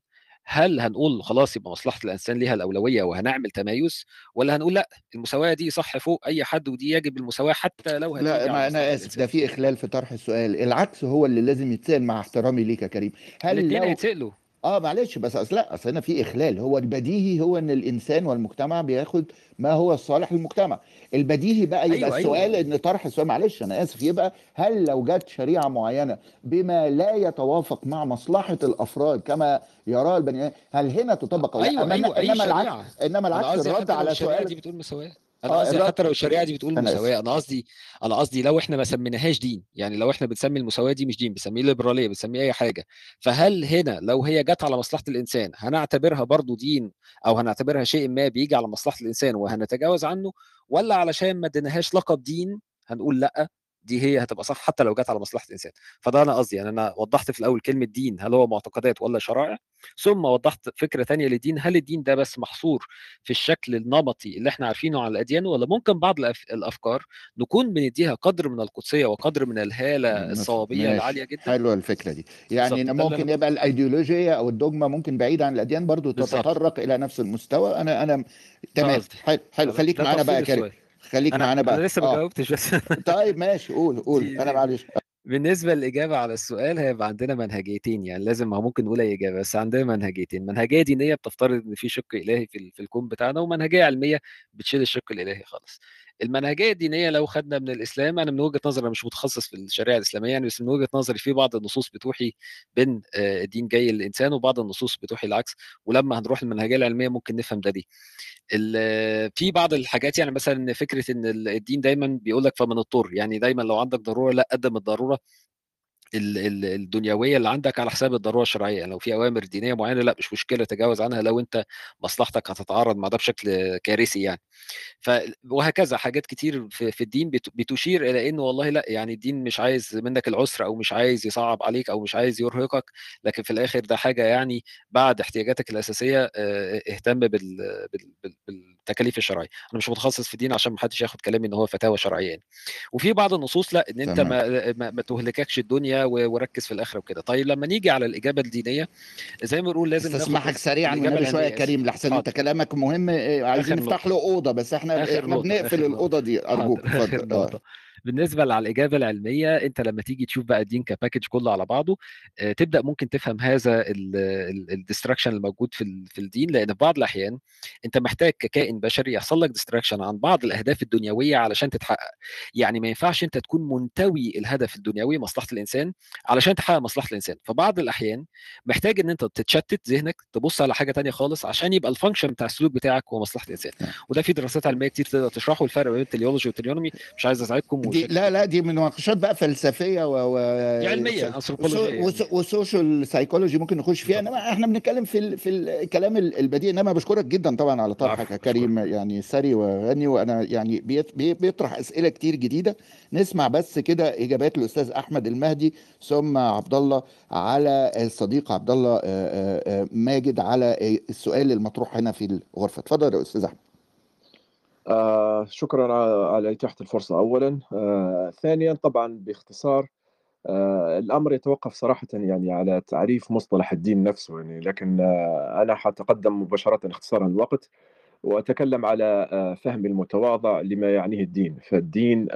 هل هنقول خلاص يبقى مصلحة الإنسان ليها الأولوية وهنعمل تمايز ولا هنقول لأ المساواة دي صح فوق أي حد ودي يجب المساواة حتى لو لا ما أنا آسف ده في إخلال في طرح السؤال العكس هو اللي لازم يتسأل مع احترامي ليك يا كريم هل لو هيتسألوا. آه معلش بس أصل لأ أصل هنا في إخلال هو البديهي هو إن الإنسان والمجتمع بياخد ما هو الصالح للمجتمع. البديهي بقى يبقى أيوه السؤال أيوه إن طرح السؤال معلش أنا آسف يبقى هل لو جت شريعة معينة بما لا يتوافق مع مصلحة الأفراد كما يراه البني هل هنا تطبق أو لا؟ أما أيوه أي إنما العكس شريعة. إنما العكس الرد على الشريعة دي سؤال بتقول مساواة. أنا آه قصدي حتى لو الشريعة دي بتقول مساواة أنا قصدي أنا قصدي لو إحنا ما سميناهاش دين يعني لو إحنا بنسمي المساواة دي مش دين بنسميه ليبراليه بنسميه أي حاجة. فهل هنا لو هي جت على مصلحة الإنسان هنعتبرها برضو دين أو هنعتبرها شيء ما بيجي على مصلحة الإنسان وهنتجاوز عنه ولا علشان ما اديناهاش لقب دين هنقول لأ؟ دي هي هتبقى صح حتى لو جت على مصلحة الانسان فده أنا قصدي يعني أنا وضحت في الأول كلمة دين هل هو معتقدات ولا شرائع؟ ثم وضحت فكرة تانية للدين هل الدين ده بس محصور في الشكل النمطي اللي إحنا عارفينه على الأديان ولا ممكن بعض الأف- الأفكار نكون بنديها قدر من القدسية وقدر من الهالة الصوابية العالية جدا؟ حلوة الفكرة دي. يعني ممكن يبقى الايديولوجيه أو الدogma ممكن بعيد عن الأديان برضو تتطرق إلى نفس المستوى. أنا أنا تمام. حلو حلو. خليك معانا بقى كريم. خليك أنا معانا أنا بقى لسه ما آه. جاوبتش بس طيب ماشي قول قول. أنا معلش. بالنسبة للإجابة على السؤال هيبقى عندنا منهجيتين يعني لازم ما ممكن نقول أي إجابة بس عندنا منهجيتين. منهجية دينية بتفترض إن في شق إلهي في, ال- في الكون بتاعنا ومنهجية علمية بتشيل الشق الإلهي خالص. المنهجية الدينية لو خدنا من الإسلام أنا من وجهة نظري أنا مش متخصص في الشريعة الإسلامية يعني بس من وجهة نظري في بعض النصوص بتوحي بين آه، الدين جاي للإنسان وبعض النصوص بتوحي العكس ولما هنروح المنهجية العلمية ممكن نفهم ده دي ال- في بعض الحاجات يعني مثلا فكرة إن ال- الدين دايما بيقول لك فمن اضطر يعني دايما لو عندك ضرورة لا قدم الضرورة ال- ال- الدنيوية اللي عندك على حساب الضرورة الشرعية. يعني لو في أوامر دينية معينة لأ مش مشكلة تجاوز عنها لو أنت مصلحتك هتتعارض مع ده بشكل كارثي يعني. ف وهكذا حاجات كتير في, الدين بت- بتشير إلى إنه والله لأ يعني الدين مش عايز منك العسر أو مش عايز يصعب عليك أو مش عايز يرهقك. لكن في الآخر ده حاجة يعني بعد احتياجاتك الأساسية اهتم بال التكاليف الشرعية أنا مش متخصص في الدين عشان ما حدش ياخد كلامي إن هو فتاوى شرعيه يعني وفي بعض النصوص لأ إن أنت. ما ما, ما تهلككش الدنيا وركز في الآخرة وكده طيب لما نيجي على الإجابة الدينية زي ما بنقول لازم بس سريعا والنبي شوية يا. كريم لحسن أنت. كلامك مهم إيه، عايزين نفتح. له أوضة بس إحنا إحنا بنقفل. الأوضة دي أرجوك آخر اتفضل نقطة. بالنسبة على الإجابة العلمية أنت لما تيجي تشوف بقى الدين ك package كله على بعضه آه، تبدأ ممكن تفهم هذا ال distraction الموجود في في الدين لأن في بعض الأحيان أنت محتاج ككائن بشري يحصل لك distraction عن بعض الأهداف الدنيوية علشان تتحقق. يعني ما ينفعش أنت تكون منتوي الهدف الدنيوي مصلحة الإنسان علشان تحقق مصلحة الإنسان. فبعض الأحيان محتاج إن أنت تتشتت ذهنك تبص على حاجة تانية خالص عشان يبقى ال function بتاع السلوك بتاعك هو مصلحة الإنسان. نعم. وده في دراسات علمية كتير تقدر تشرحه الفرق بين ال teleology وال teleonomy مش عايز أزعجكم دي لا لا دي مناقشات بقى فلسفية و, و... علمية انثروبولوجيه و social psychology ممكن نخش فيها. إنما إحنا بنتكلم في ال... في الكلام ال- البديهي. إنما بشكرك جدا طبعا على طرحك يا كريم يعني ثري وغني. وأنا يعني بيت... بي- بيطرح أسئلة كتير جديدة. نسمع بس كده إجابات الأستاذ أحمد المهدي ثم عبد الله على الصديق عبد الله آه، آه، آه، ماجد على السؤال المطروح هنا في الغرفة. اتفضل يا أستاذ أحمد. آه شكرا على إتاحة الفرصة أولا. آه ثانيا طبعا باختصار آه الأمر يتوقف صراحة يعني على تعريف مصطلح الدين نفسه يعني لكن أنا حتقدم مباشرة اختصارا الوقت وأتكلم على فهمي المتواضع لما يعنيه الدين. فالدين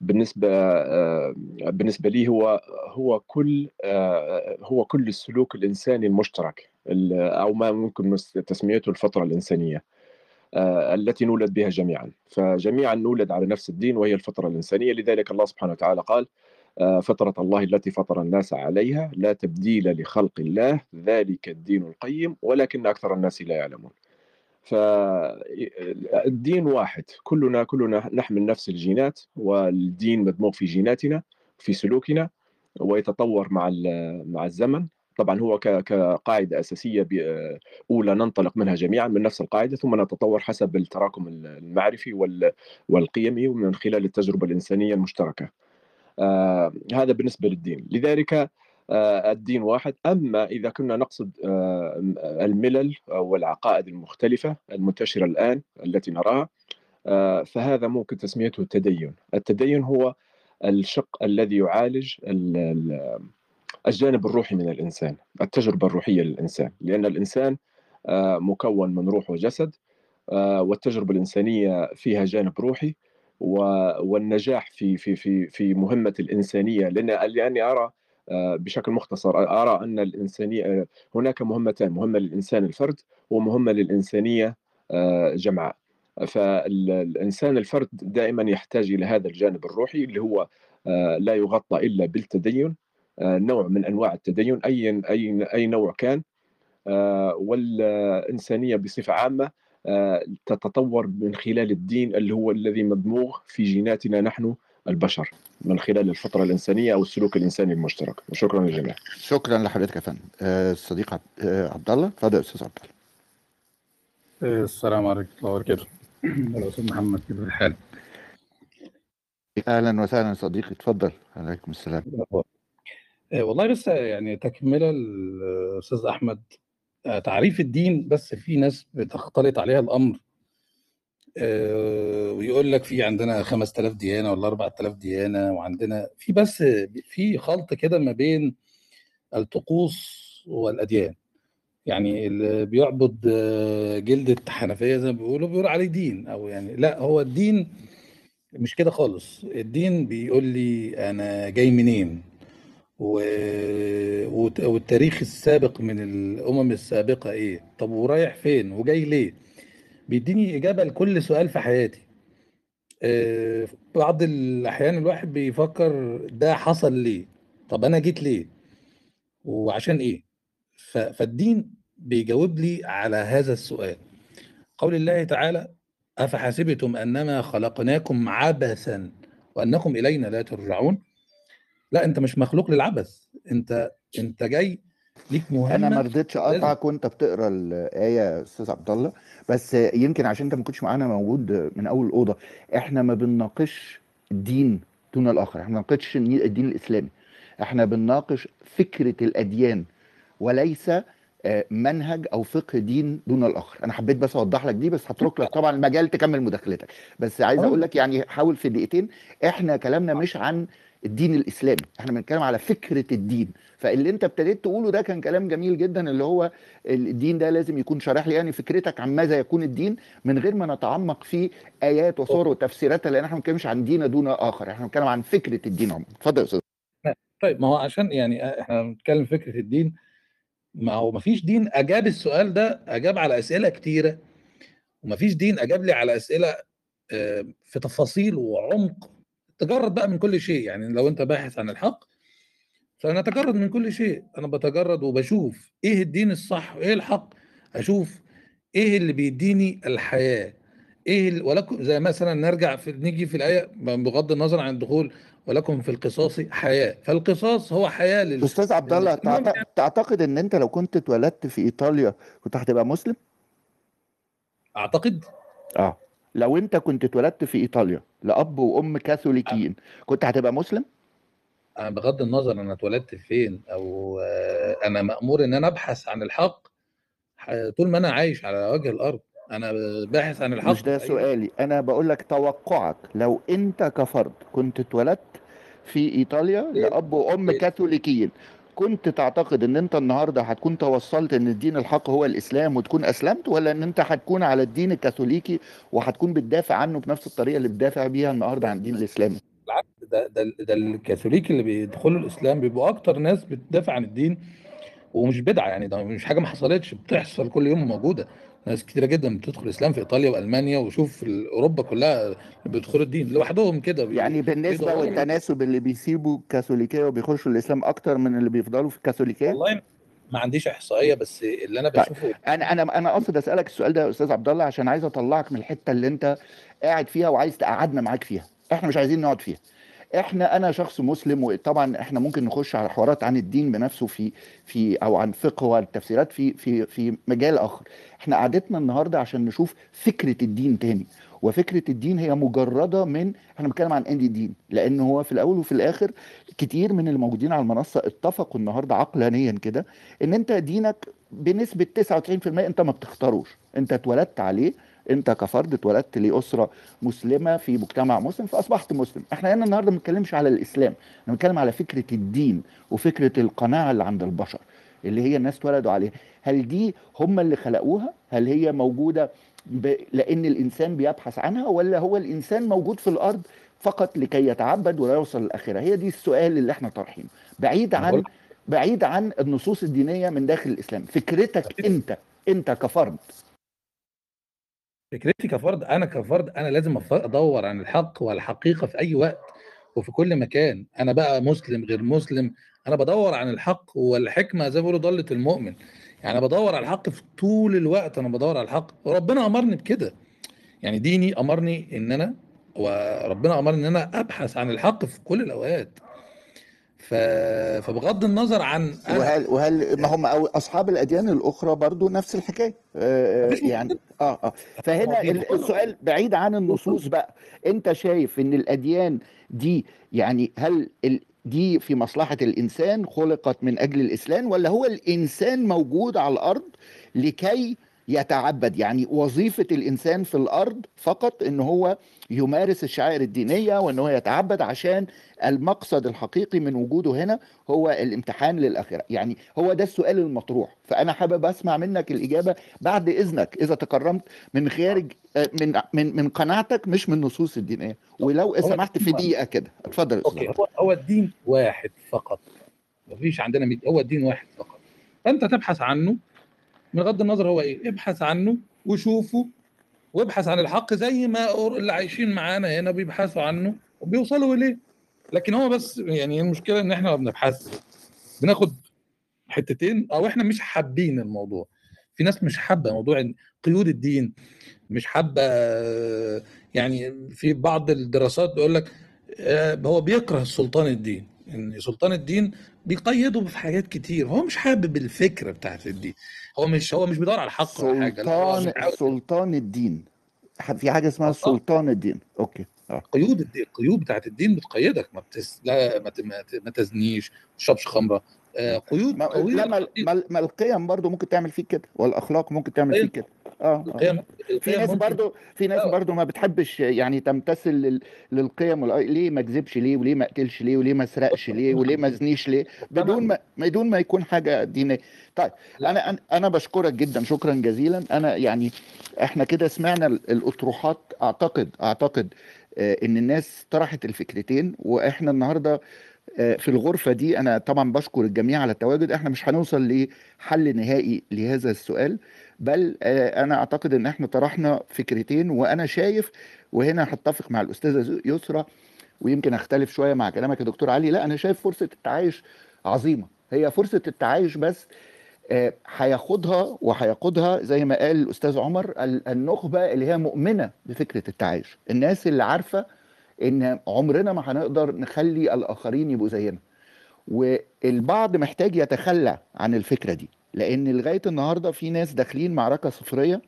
بالنسبة بالنسبة لي هو هو كل هو كل السلوك الإنساني المشترك ال- أو ما ممكن تسميته الفطرة الإنسانية. التي نولد بها جميعا. فجميعا نولد على نفس الدين وهي الفطرة الإنسانية. لذلك الله سبحانه وتعالى قال آه، فطرة الله التي فطر الناس عليها لا تبديل لخلق الله ذلك الدين القيم ولكن أكثر الناس لا يعلمون. فالدين واحد. كلنا كلنا نحمل نفس الجينات والدين مدموج في جيناتنا في سلوكنا ويتطور مع مع الزمن. طبعا هو كقاعدة أساسية أولى ننطلق منها جميعا من نفس القاعدة ثم نتطور حسب التراكم المعرفي وال- والقيمي ومن خلال التجربة الإنسانية المشتركة. آه هذا بالنسبة للدين، لذلك آه الدين واحد، أما إذا كنا نقصد آه الملل والعقائد المختلفة المنتشرة الآن التي نراها فهذا ممكن تسميته التدين، التدين هو الشق الذي يعالج ال- ال- الجانب الروحي من الإنسان، التجربة الروحية للإنسان، لأن الإنسان آه، مكون من روح وجسد آه، والتجربة الإنسانية فيها جانب روحي والنجاح في في في في مهمة الإنسانية لأن لأني أرى آه، بشكل مختصر أرى أن الإنسانية هناك مهمتان، مهمة للإنسان الفرد ومهمة للإنسانية جمعاء. فالإنسان الفرد دائما يحتاج إلى هذا الجانب الروحي اللي هو لا يغطى إلا بالتدين نوع من أنواع التدين. أي أي أي نوع كان آه، والإنسانية بصفة عامة آه، تتطور من خلال الدين اللي هو الذي مدموغ في جيناتنا نحن البشر من خلال الفطرة الإنسانية أو السلوك الإنساني المشترك. وشكرا للجميع شكرا لحضرتك يا فندم. آه، الصديق عبد آه، الله اتفضل يا أستاذ عبد الله السلام عليكم ورحمة الله وبركاته. الأستاذ محمد كيف الحال؟ أهلا وسهلا صديقي اتفضل عليكم السلام. آه، والله بس يعني تكملة الأستاذ أحمد. آه، تعريف الدين بس في ناس بتختلط عليها الأمر. آه، ويقول لك في عندنا 5000 ديانة ولا 4000 ديانة وعندنا في بس في خلط كده ما بين الطقوس والأديان. يعني اللي بيعبد جلدة حنفية زي ما بيقولوا بيقول عليه دين. أو يعني لا هو الدين مش كده خالص. الدين بيقول لي أنا جاي منين؟ و... وت- والتاريخ السابق من الأمم السابقة إيه؟ طب ورايح فين؟ وجاي ليه؟ بيديني إجابة لكل سؤال في حياتي. آه، بعض الأحيان الواحد بيفكر ده حصل ليه؟ طب أنا جيت ليه؟ وعشان إيه؟ ف... فالدين بيجاوب لي على هذا السؤال. قول الله تعالى أفحسبتم أنما خلقناكم عبثا وأنكم إلينا لا ترجعون؟ لا أنت مش مخلوق للعبث. أنت أنت جاي ليك أنا ما رضيتش أقطعك وأنت بتقرأ الآية يا أستاذ عبد الله بس يمكن عشان أنت ما كنتش معانا موجود من أول الاوضه إحنا ما بنناقش الدين دون الآخر إحنا ما بنناقش الدين الإسلامي إحنا بنناقش فكرة الأديان وليس آه، منهج أو فقه دين دون الآخر. أنا حبيت بس أوضح لك دي بس هترك لك طبعا المجال تكمل مداخلتك. بس عايز أقول لك يعني حاول في دقيقتين إحنا كلامنا مش عن الدين الإسلامي. إحنا بنتكلم على فكرة الدين. فاللي أنت ابتديت تقوله ده كان كلام جميل جدا اللي هو الدين ده لازم يكون شارح لي. يعني فكرتك عن ماذا يكون الدين من غير ما نتعمق في آيات وصور وتفسيراتها لأن إحنا ما بنتكلمش عن دين دون آخر. إحنا بنتكلم عن فكرة الدين عموما. اتفضل يا أستاذ. طيب ما هو عشان يعني إحنا بنتكلم فكرة الدين ما هو ما فيش دين. أجاب السؤال ده أجاب على أسئلة كتيرة وما فيش دين أجاب لي على أسئلة آه، في تفاصيل وعمق تجرد بقى من كل شيء يعني لو أنت باحث عن الحق فأنا اتجرد من كل شيء أنا بتجرد وبشوف إيه الدين الصح وإيه الحق أشوف إيه اللي بيديني الحياة إيه ولكم زي مثلا نرجع في نيجي في الآية بغض النظر عن الدخول ولكم في القصاص حياة. فالقصاص هو حياة لل... أستاذ عبد الله تعتقد إن أنت لو كنت اتولدت في إيطاليا كنت هتبقى مسلم؟ أعتقد. آه. لو انت كنت اتولدت في إيطاليا لأب وأم كاثوليكيين كنت هتبقى مسلم؟ أنا بغض النظر أنا اتولدت فين أو آه، أنا مأمور إن أنا أبحث عن الحق طول ما أنا عايش على وجه الأرض. أنا باحث عن الحق مش ده سؤالي. أنا بقول لك توقعك. لو أنت كفرد كنت اتولدت في إيطاليا لأب وأم كاثوليكيين كنت تعتقد إن أنت النهارده هتكون توصلت إن الدين الحق هو الإسلام وتكون أسلمت ولا إن أنت هتكون على الدين الكاثوليكي وهتكون بتدافع عنه بنفس الطريقة اللي بتدافع بيها النهارده عن الدين الإسلامي؟ بالعكس ده ده ده الكاثوليك اللي بيدخلوا الإسلام بيبقوا أكتر ناس بتدافع عن الدين ومش بدعة يعني ده مش حاجة ما حصلتش بتحصل كل يوم موجوده ناس كتيرة جدا بتدخل الاسلام في إيطاليا وألمانيا وشوف أوروبا كلها بيدخلوا الدين لوحدهم كده بي- يعني بالنسبة بيدوروا. والتناسب اللي بيسيبوا الكاثوليكيه وبيخشوا الإسلام أكتر من اللي بيفضلوا في الكاثوليكيه والله ما عنديش إحصائية بس اللي أنا طيب. بشوفه أنا أنا أنا قصد أسألك السؤال ده يا أستاذ عبد الله عشان عايز أطلعك من الحتة اللي أنت قاعد فيها وعايز تقعدنا معاك فيها إحنا مش عايزين نقعد فيها إحنا أنا شخص مسلم وطبعا إحنا ممكن نخش على حوارات عن الدين بنفسه في في أو عن فقه والتفسيرات في في في مجال آخر. إحنا قعدتنا النهارده عشان نشوف فكرة الدين تاني. وفكرة الدين هي مجردة من إحنا بنتكلم عن أندي دين لأن هو في الأول وفي الآخر كتير من الموجودين على المنصة اتفقوا النهارده عقلانيا كده إن أنت دينك بنسبة 99% أنت ما بتختاروش. أنت اتولدت عليه انت كفرد اتولدت لأسرة مسلمة في مجتمع مسلم فأصبحت مسلم. إحنا هنا النهارده ما بنتكلمش على الإسلام إحنا بنتكلم على فكرة الدين وفكرة القناعة اللي عند البشر اللي هي الناس اتولدوا عليها. هل دي هم اللي خلقوها؟ هل هي موجودة ب... لأن الإنسان بيبحث عنها ولا هو الإنسان موجود في الأرض فقط لكي يتعبد ولا يوصل للآخرة؟ هي دي السؤال اللي إحنا طرحينه بعيد عن بعيد عن النصوص الدينية من داخل الإسلام. فكرتك أنت أنت كفرد فكرتي كفرد أنا كفرد أنا لازم أدور عن الحق والحقيقة في أي وقت وفي كل مكان. أنا بقى مسلم غير مسلم أنا بدور عن الحق والحكمة زي ما بيقولوا ضاله المؤمن. يعني أنا بدور على الحق في طول الوقت أنا بدور على الحق. وربنا أمرني بكده. يعني ديني أمرني إن أنا وربنا أمرني إن أنا أبحث عن الحق في كل الأوقات. ف... فبغض النظر عن وهل وهل ما هم أو أصحاب الأديان الأخرى برضو نفس الحكاية؟ آه، مفيش يعني آه آه. فهنا السؤال بعيد عن النصوص بقى. أنت شايف إن الأديان دي يعني هل ال- دي في مصلحة الإنسان خلقت من أجل الإسلام ولا هو الإنسان موجود على الأرض لكي يتعبد. يعني وظيفة الإنسان في الأرض فقط إن هو يمارس الشعائر الدينية وإن هو يتعبد عشان المقصد الحقيقي من وجوده هنا هو الامتحان للآخرة. يعني هو ده السؤال المطروح. فأنا حابب أسمع منك الإجابة بعد إذنك إذا تكرمت من خارج آه، من من من قناعتك مش من النصوص الدينية ولو سمحت في دقيقة كده. اتفضل عبد. هو هو الدين واحد فقط. مفيش عندنا ميت هو الدين واحد فقط. فأنت تبحث عنه من غض النظر هو إيه؟ ابحث عنه وشوفه وابحث عن الحق زي ما اللي عايشين معانا هنا بيبحثوا عنه وبيوصلوا إليه. لكن هو بس يعني المشكلة إن إحنا ما بنبحثش بناخد حتتين أو إحنا مش حابين الموضوع. في ناس مش حابة موضوع قيود الدين مش حابة يعني في بعض الدراسات بيقول لك آه، هو بيكره سلطان الدين. إن سلطان الدين بيقيده في حاجات كتير. هو مش حابب الفكرة بتاعت الدين. هو مش هو مش بيدور على الحق ولا حاجة. لا هو سلطان سلطان الدين. في حاجة اسمها آه. سلطان الدين. أوكي. آه. قيود الدين القيود بتاعت الدين بتقيدك. ما بتس... لا ما, ت... ما, ت... ما تزنيش ما تشربش خمرة. آه، قيود ما قوية لا ما, ما, ما القيم برضو ممكن تعمل فيك كده والأخلاق ممكن تعمل فيك كده. آه القيم. في ناس برضو في ناس آه. برضو ما بتحبش يعني تمتثل لل- للقيم ليه ما اكذبش ليه وليه ما اقتلش ليه وليه ما أسرقش ليه وليه ما أزنيش ليه؟ بدون ما بدون ما يكون حاجة دينية. طيب. أنا أنا بشكرك جدا شكرا جزيلا. أنا يعني إحنا كده سمعنا ال- الأطروحات. أعتقد أعتقد آه، إن الناس طرحت الفكرتين وإحنا النهارده آه، في الغرفة دي أنا طبعا بشكر الجميع على التواجد. إحنا مش هنوصل لحل نهائي لهذا السؤال بل آه، أنا أعتقد إن إحنا طرحنا فكرتين وأنا شايف وهنا هتفق مع الأستاذة يسرى ويمكن أختلف شوية مع كلامك يا دكتور علي لا أنا شايف فرصة التعايش عظيمة. هي فرصة التعايش بس آه، هياخدها وهيقودها زي ما قال الأستاذ عمر ال- النخبة اللي هي مؤمنة بفكرة التعايش. الناس اللي عارفة إن عمرنا ما هنقدر نخلي الآخرين يبقوا زينا. والبعض محتاج يتخلى عن الفكرة دي لأن لغاية النهارده في ناس داخلين معركة صفرية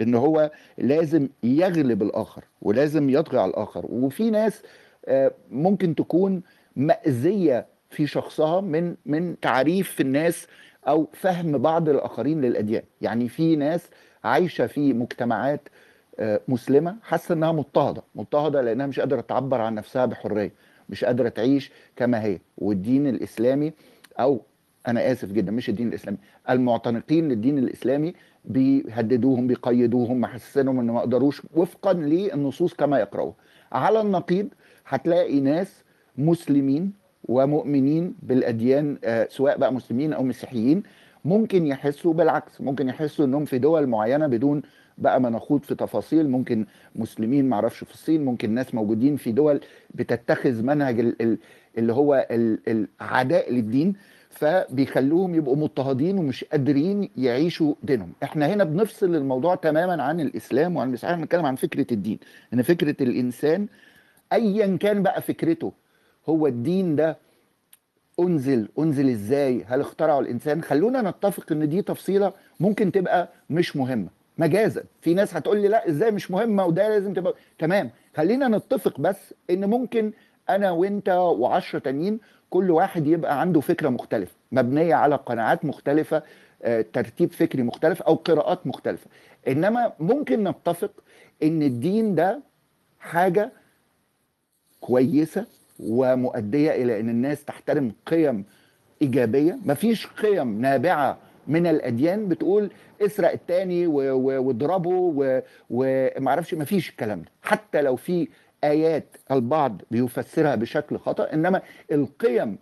إن هو لازم يغلب الآخر ولازم يطغى على الآخر. وفي ناس آه، ممكن تكون مأزيه في شخصها من من تعريف الناس أو فهم بعض الآخرين للأديان. يعني في ناس عايشة في مجتمعات مسلمة حاسة إنها مضطهدة مضطهدة لأنها مش قادرة تعبر عن نفسها بحرية مش قادرة تعيش كما هي. والدين الإسلامي أو أنا آسف جدا مش الدين الإسلامي المعتنقين للدين الإسلامي بيهددوهم بيقيدوهم محسسينهم إن ما يقدروش وفقا للنصوص كما يقرأوها على النقيض هتلاقي ناس مسلمين ومؤمنين بالأديان آه، سواء بقى مسلمين أو مسيحيين ممكن يحسوا بالعكس ممكن يحسوا إنهم في دول معينة بدون بقى ما نخوض في تفاصيل ممكن مسلمين معرفش في الصين ممكن ناس موجودين في دول بتتخذ منهج ال- ال- اللي هو ال- العداء للدين فبيخلوهم يبقوا مضطهدين ومش قادرين يعيشوا دينهم. إحنا هنا بنفصل الموضوع تماما عن الإسلام وعن الإسلام بنتكلم عن فكرة الدين. ان فكرة الإنسان ايا كان بقى فكرته هو الدين ده أنزل أنزل إزاي؟ هل اخترعه الإنسان؟ خلونا نتفق إن دي تفصيلة ممكن تبقى مش مهمة. مجازا. في ناس هتقول لي لا إزاي مش مهمه وده لازم تبقى. تمام. خلينا نتفق بس إن ممكن أنا وأنت وعشرة تانيين كل واحد يبقى عنده فكرة مختلفة مبنية على قناعات مختلفة آه، ترتيب فكري مختلف أو قراءات مختلفة. إنما ممكن نتفق إن الدين ده حاجة كويسة ومؤدية إلى إن الناس تحترم قيم إيجابية. مفيش قيم نابعة من الأديان بتقول إسرق التاني واضربه ومعرفش مفيش الكلام ده. حتى لو في آيات البعض بيفسرها بشكل خطأ إنما القيم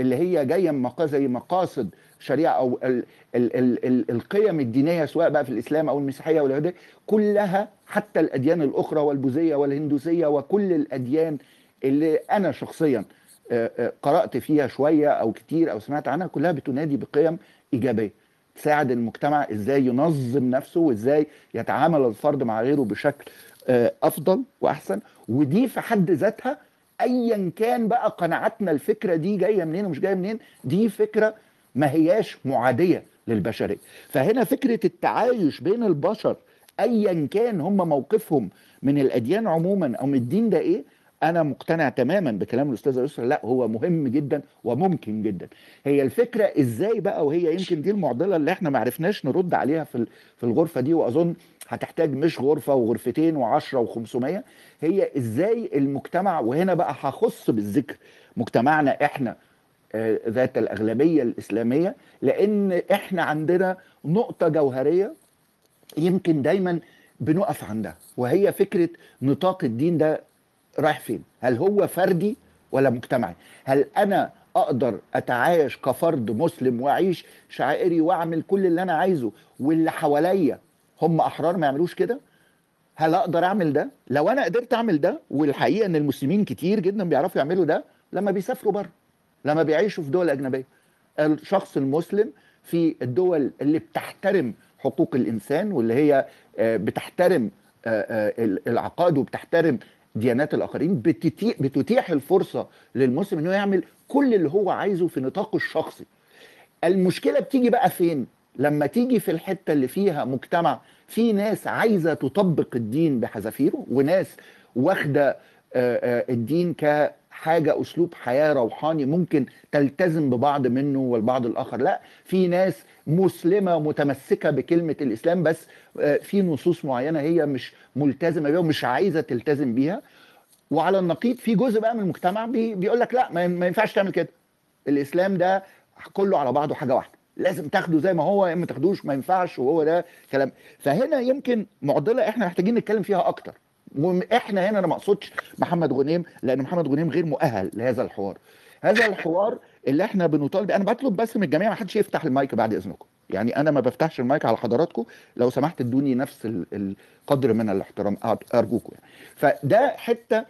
اللي هي جاية من زي مقاصد شريعة أو ال ال ال ال القيم الدينية سواء بقى في الإسلام أو المسيحية أو اليهودية كلها حتى الأديان الأخرى والبوذية والهندوسية وكل الأديان اللي أنا شخصيا قرأت فيها شوية أو كتير أو سمعت عنها كلها بتنادي بقيم إيجابية تساعد المجتمع إزاي ينظم نفسه وإزاي يتعامل الفرد مع غيره بشكل آه، أفضل وأحسن. ودي في حد ذاتها ايا كان بقى قناعاتنا الفكرة دي جاية منين ومش جاية منين دي فكرة ما هياش معادية للبشرية. فهنا فكرة التعايش بين البشر ايا كان هم موقفهم من الأديان عموما أو من الدين ده إيه؟ أنا مقتنع تماما بكلام الأستاذة يسرا لا هو مهم جدا وممكن جدا. هي الفكرة إزاي بقى؟ وهي يمكن دي المعضلة اللي إحنا ما عرفناش نرد عليها في في الغرفة دي وأظن هتحتاج مش غرفة وغرفتين وعشرة و500 هي إزاي المجتمع وهنا بقى هخص بالذكر مجتمعنا إحنا آه، ذات الأغلبية الإسلامية لأن إحنا عندنا نقطة جوهرية يمكن دايما بنقف عندها وهي فكرة نطاق الدين ده رايح فين؟ هل هو فردي ولا مجتمعي؟ هل أنا أقدر أتعايش كفرد مسلم وأعيش شعائري وأعمل كل اللي أنا عايزه واللي حواليا هم أحرار ما يعملوش كده؟ هل أقدر أعمل ده؟ لو أنا قدرت أعمل ده والحقيقة إن المسلمين كتير جدا بيعرفوا يعملوا ده لما بيسافروا بره لما بيعيشوا في دول أجنبية. الشخص المسلم في الدول اللي بتحترم حقوق الإنسان واللي هي آه، بتحترم آه، آه، ال- العقائد وبتحترم ديانات الآخرين بتتيح, الفرصة للمسلم إنه يعمل كل اللي هو عايزه في نطاقه الشخصي. المشكلة بتيجي بقى فين؟ لما تيجي في الحتة اللي فيها مجتمع في ناس عايزة تطبق الدين بحذافيره وناس واخدة الدين حاجة أسلوب حياة روحاني ممكن تلتزم ببعض منه والبعض الآخر. لا في ناس مسلمة متمسكة بكلمة الإسلام بس آه، في نصوص معينة هي مش ملتزمة بيها ومش عايزة تلتزم بيها. وعلى النقيض في جزء بقى من المجتمع بي بيقول لك لا ما ينفعش تعمل كده. الإسلام ده كله على بعضه حاجة واحدة. لازم تاخده زي ما هو يا إما تاخدوش ما ينفعش وهو ده كلام. فهنا يمكن معضلة إحنا محتاجين نتكلم فيها أكتر. وإحنا هنا أنا ما أقصدش محمد غنيم لأن محمد غنيم غير مؤهل لهذا الحوار. هذا الحوار اللي إحنا بنطالب أنا بطلب بس من الجميع ما حدش يفتح المايك بعد إذنكم. يعني أنا ما بفتحش المايك على حضراتكم لو سمحت إدوني نفس ال- القدر من الاحترام أرجوكم يعني. فده حتة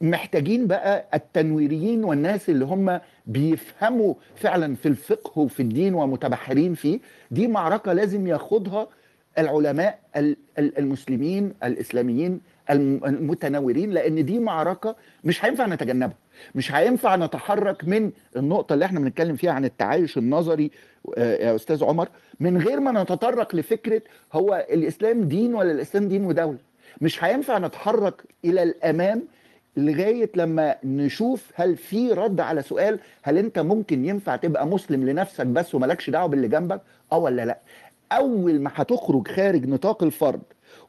محتاجين بقى التنويريين والناس اللي هم بيفهموا فعلا في الفقه وفي الدين ومتبحرين فيه دي معركة لازم ياخدها العلماء ال- ال- المسلمين الإسلاميين الم- المتنورين لأن دي معركة مش هينفع نتجنبها. مش هينفع نتحرك من النقطة اللي إحنا بنتكلم فيها عن التعايش النظري آه، يا أستاذ عمر من غير ما نتطرق لفكرة هو الإسلام دين ولا الإسلام دين ودولة. مش هينفع نتحرك إلى الأمام لغاية لما نشوف هل في رد على سؤال هل أنت ممكن ينفع تبقى مسلم لنفسك بس وملكش دعوة باللي جنبك؟ آه ولا لأ؟ أول ما هتخرج خارج نطاق الفرد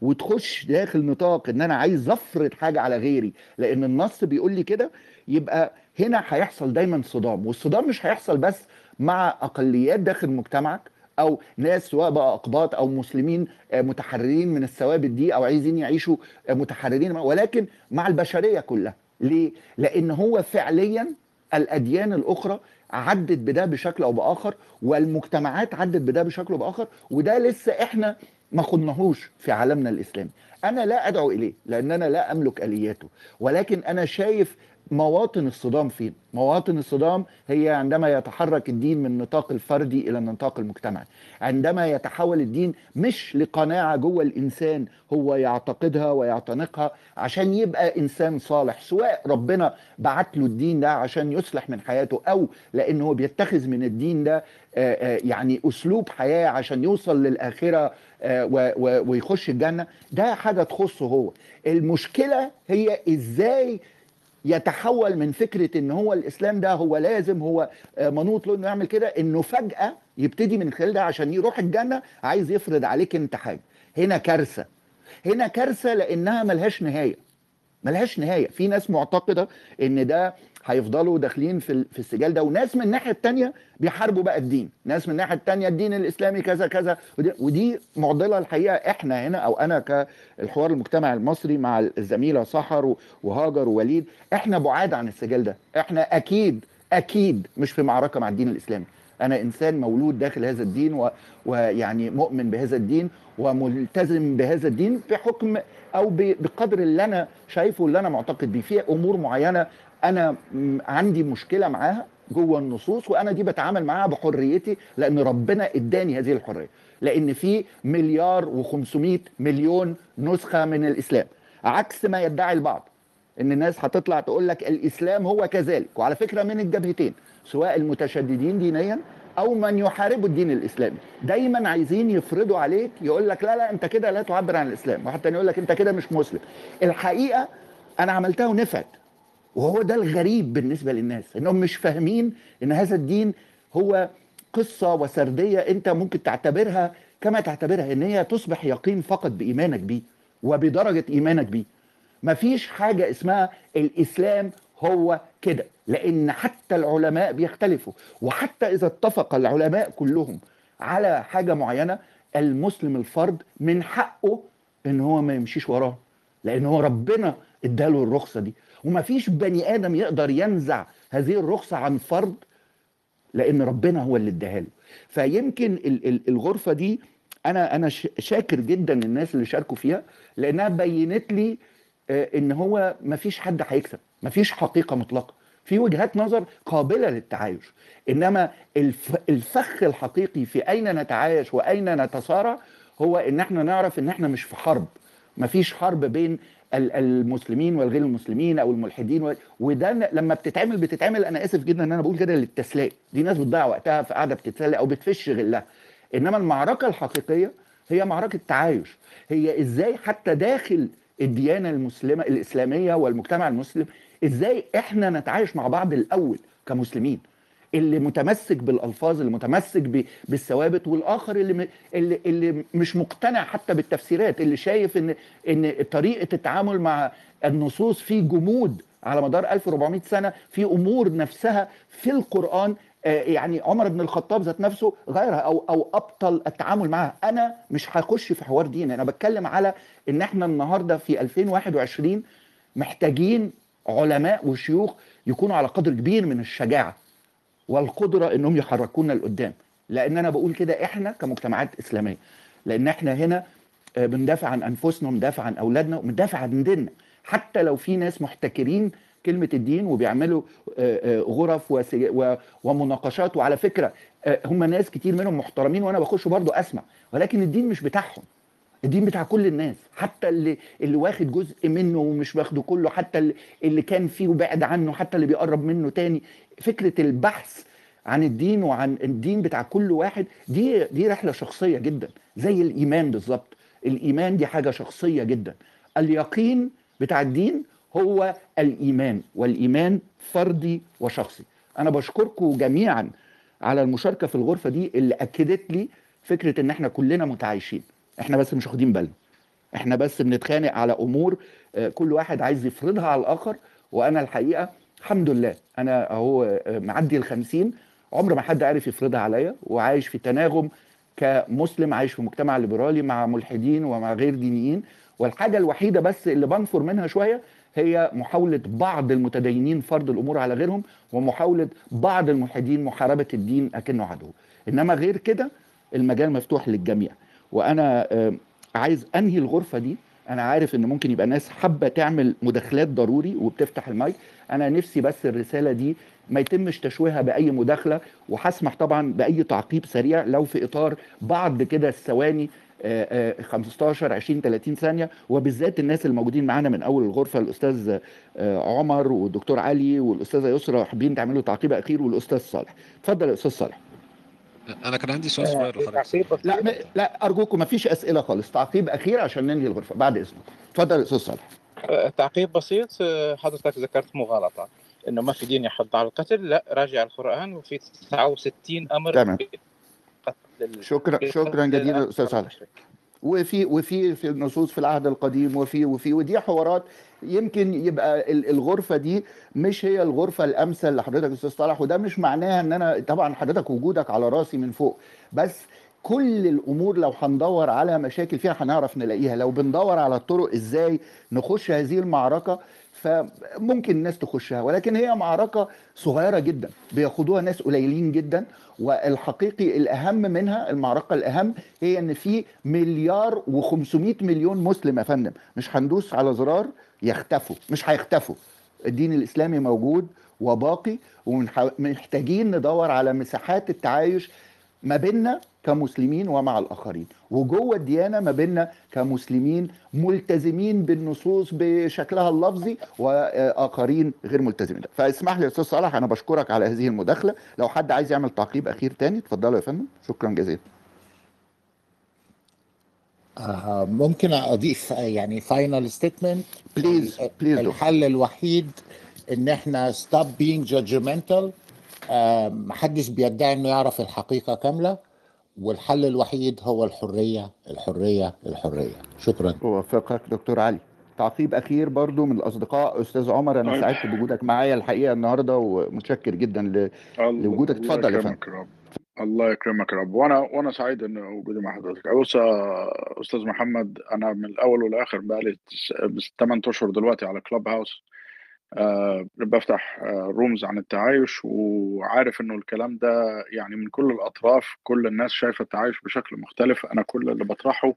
وتخش داخل نطاق إن أنا عايز أفرض حاجة على غيري لأن النص بيقول لي كده يبقى هنا هيحصل دايما صدام والصدام مش هيحصل بس مع أقليات داخل مجتمعك أو ناس سواء بقى أقباط أو مسلمين آه، متحررين من الثوابت دي أو عايزين يعيشوا آه، متحررين ولكن مع البشرية كلها. ليه؟ لأن هو فعليا الأديان الأخرى عدت بده بشكل أو بآخر والمجتمعات عدت بده بشكل أو بآخر وده لسه إحنا ما خدناهوش في عالمنا الإسلامي. أنا لا أدعو إليه لأن أنا لا أملك آلياته. ولكن أنا شايف مواطن الصدام فين؟ مواطن الصدام هي عندما يتحرك الدين من نطاق الفردي إلى النطاق المجتمعي عندما يتحول الدين مش لقناعة جوه الإنسان هو يعتقدها ويعتنقها عشان يبقى إنسان صالح سواء ربنا بعت له الدين ده عشان يصلح من حياته أو لأنه بيتخذ من الدين ده آه، آه، يعني أسلوب حياة عشان يوصل للآخرة آه، ويخش الجنة ده حاجة تخصه هو. المشكلة هي إزاي يتحول من فكرة إن هو الإسلام ده هو لازم هو آه، منوط له إنه يعمل كده إنه فجأة يبتدي من خلال ده عشان يروح الجنة عايز يفرض عليك انت حاجة هنا كارثة. هنا كارثة لأنها ملهاش نهاية. ملهاش نهاية. في ناس معتقدة إن ده هيفضلوا داخلين في في السجال ده. وناس من الناحية التانية بيحاربوا بقى الدين ناس من الناحية التانية الدين الإسلامي كذا كذا. ودي, ودي معضلة الحقيقة إحنا هنا أو أنا كالحوار المجتمعي المصري مع الزميلة سحر وهاجر ووليد إحنا بعاد عن السجال ده. إحنا أكيد أكيد مش في معركة مع الدين الإسلامي. أنا انسان مولود داخل هذا الدين و... ويعني مؤمن بهذا الدين وملتزم بهذا الدين بحكم أو ب... بقدر اللي أنا شايفه اللي أنا معتقد بيه. في امور معينة أنا عندي مشكلة معاها جوه النصوص وأنا دي بتعامل معاها بحريتي لأن ربنا اداني هذه الحرية. لأن في مليار و500 مليون نسخة من الإسلام. عكس ما يدعي البعض. إن الناس هتطلع تقول لك الإسلام هو كذلك. وعلى فكرة من الجبهتين سواء المتشددين دينيا أو من يحاربوا الدين الإسلامي. دايما عايزين يفرضوا عليك يقول لك لا لا أنت كده لا تعبر عن الإسلام. واحد تاني يقول لك أنت كده مش مسلم. الحقيقة أنا عملتها ونفعت. وهو ده الغريب بالنسبة للناس إنهم مش فاهمين إن هذا الدين هو قصة وسردية أنت ممكن تعتبرها كما تعتبرها إن هي تصبح يقين فقط بإيمانك بيه وبدرجة إيمانك بيه. مفيش حاجة اسمها الإسلام هو كده لأن حتى العلماء بيختلفوا وحتى إذا اتفق العلماء كلهم على حاجة معينة المسلم الفرد من حقه إن هو ما يمشيش وراه لأن هو ربنا إداله الرخصة دي. ومفيش بني آدم يقدر ينزع هذه الرخصة عن فرد لأن ربنا هو اللي إداها له. فيمكن ال- ال- الغرفة دي أنا أنا شاكر جدا للناس اللي شاركوا فيها لأنها بينت لي إن هو مفيش حد هيكسب مفيش حقيقة مطلقة. في وجهات نظر قابلة للتعايش إنما الف- الفخ الحقيقي في أين نتعايش وأين نتصارع هو إن إحنا نعرف إن إحنا مش في حرب. مفيش حرب بين ال- المسلمين والغير المسلمين أو الملحدين و- وده لما بتتعمل بتتعمل أنا آسف جدا إن أنا بقول كده للتسلية. دي ناس بتضيع وقتها في قاعدة بتتسلى أو بتفش غلها. إنما المعركة الحقيقية هي معركة تعايش. هي إزاي حتى داخل الديانة المسلمة الإسلامية والمجتمع المسلم إزاي إحنا نتعايش مع بعض الأول كمسلمين؟ اللي متمسك بالألفاظ اللي متمسك بالثوابت والآخر اللي م- اللي اللي مش مقتنع حتى بالتفسيرات اللي شايف إن إن طريقة التعامل مع النصوص في جمود على مدار 1400 سنة في أمور نفسها في القرآن يعني عمر بن الخطاب ذات نفسه غيرها أو أو أبطل التعامل معها. أنا مش هخش في حوار ديني أنا بتكلم على إن إحنا النهارده في 2021 محتاجين علماء وشيوخ يكونوا على قدر كبير من الشجاعة والقدرة إنهم يحركونا لقدام. لأن أنا بقول كده إحنا كمجتمعات إسلامية. لأن إحنا هنا آه، بندافع عن أنفسنا وبندافع عن أولادنا وبندافع عن ديننا. حتى لو في ناس محتكرين كلمة الدين وبيعملوا آه، آه، غرف ومناقشات. وعلى فكرة آه، هم ناس كتير منهم محترمين وأنا بخش برضو أسمع. ولكن الدين مش بتاعهم. الدين بتاع كل الناس. حتى اللي اللي واخد جزء منه ومش واخده كله حتى اللي, اللي كان فيه وبعد عنه حتى اللي بيقرب منه تاني. فكرة البحث عن الدين وعن الدين بتاع كل واحد دي دي رحلة شخصية جدا. زي الإيمان بالظبط. الإيمان دي حاجة شخصية جدا. اليقين بتاع الدين هو الإيمان والإيمان فردي وشخصي. أنا بشكركم جميعا على المشاركة في الغرفة دي اللي أكدت لي فكرة إن إحنا كلنا متعايشين. إحنا بس مش واخدين بالنا. إحنا بس بنتخانق على أمور آه، كل واحد عايز يفرضها على الآخر. وأنا الحقيقة الحمد لله أنا أهو آه، معدي الخمسين. عمر ما حد عارف يفرضها عليا. وعايش في تناغم كمسلم عايش في مجتمع ليبرالي مع ملحدين ومع غير دينيين. والحاجة الوحيدة بس اللي بنفر منها شوية هي محاولة بعض المتدينين فرض الأمور على غيرهم ومحاولة بعض الملحدين محاربة الدين أكنه عدو. إنما غير كده المجال مفتوح للجميع. وأنا آه، عايز أنهي الغرفة دي. أنا عارف إن ممكن يبقى ناس حابة تعمل مداخلات ضروري وبتفتح المايك. أنا نفسي بس الرسالة دي ما يتمش تشويهها بأي مداخلة. وهسمح طبعا بأي تعقيب سريع لو في إطار بعض كده الثواني 15 20 30 ثانية. وبالذات الناس الموجودين معانا من أول الغرفة الأستاذ آه، عمر والدكتور علي والأستاذة يسرا حابين تعملوا تعقيب أخير والأستاذ صالح. اتفضل يا أستاذ صالح. أنا كان عندي سؤال صغير لحضرتك. لا م... لا أرجوكم ما فيش أسئلة خالص. تعقيب أخير عشان ننهي الغرفة بعد إذنك. اتفضل يا أستاذ صالح. آه، تعقيب بسيط. آه، حضرتك ذكرت مغالطة إنه ما في دين يحض على القتل. لا راجع القرآن وفي 69 أمر تمام. شكرا شكرا جزيلا أستاذ صالح. وفي وفي في النصوص في العهد القديم وفي وفي ودي حوارات يمكن يبقى ال- الغرفة دي مش هي الغرفة الأمثل لحضرتك أستاذ صالح وده مش معناها إن أنا طبعا حضرتك وجودك على رأسي من فوق بس كل الأمور لو هندور على مشاكل فيها هنعرف نلاقيها. لو بندور على الطرق إزاي نخش هذه المعركة فممكن الناس تخشها ولكن هي معركة صغيرة جدا بياخدوها ناس قليلين جدا والحقيقي الأهم منها المعركة الأهم هي إن في مليار و500 مليون مسلم يا فندم مش هندوس على زرار يختفوا مش هيختفوا. الدين الإسلامي موجود وباقي ومحتاجين ندور على مساحات التعايش ما بيننا كمسلمين ومع الآخرين. وجوه الديانة ما بيننا كمسلمين ملتزمين بالنصوص بشكلها اللفظي وآخرين غير ملتزمين. فاسمح لي يا أستاذ صالح أنا بشكرك على هذه المداخلة. لو حد عايز يعمل تعقيب أخير تاني اتفضلوا يا فندم. شكرا جزيلا. آه، ممكن أضيف آه، يعني final statement please please الحل الوحيد إن إحنا being judgmental. آه، محدش بيدعي إنه يعرف الحقيقة كاملة والحل الوحيد هو الحرية الحرية الحرية. شكرا. اوفقك دكتور علي. تعقيب أخير برضو من الأصدقاء أستاذ عمر أنا طيب. سعدت بوجودك معايا الحقيقة النهارده ومتشكر جدا ل... لوجودك. اتفضل يا فندم. يكرمك يا رب الله يكرمك يا رب. وأنا وأنا سعيد إن وجودي مع حضرتك. بص أستاذ محمد أنا من الأول والآخر بقالي 8 اشهر دلوقتي على كلاب هاوس أه بفتح أه رومز عن التعايش وعارف إنه الكلام ده يعني من كل الأطراف كل الناس شايفة التعايش بشكل مختلف. أنا كل اللي بطرحه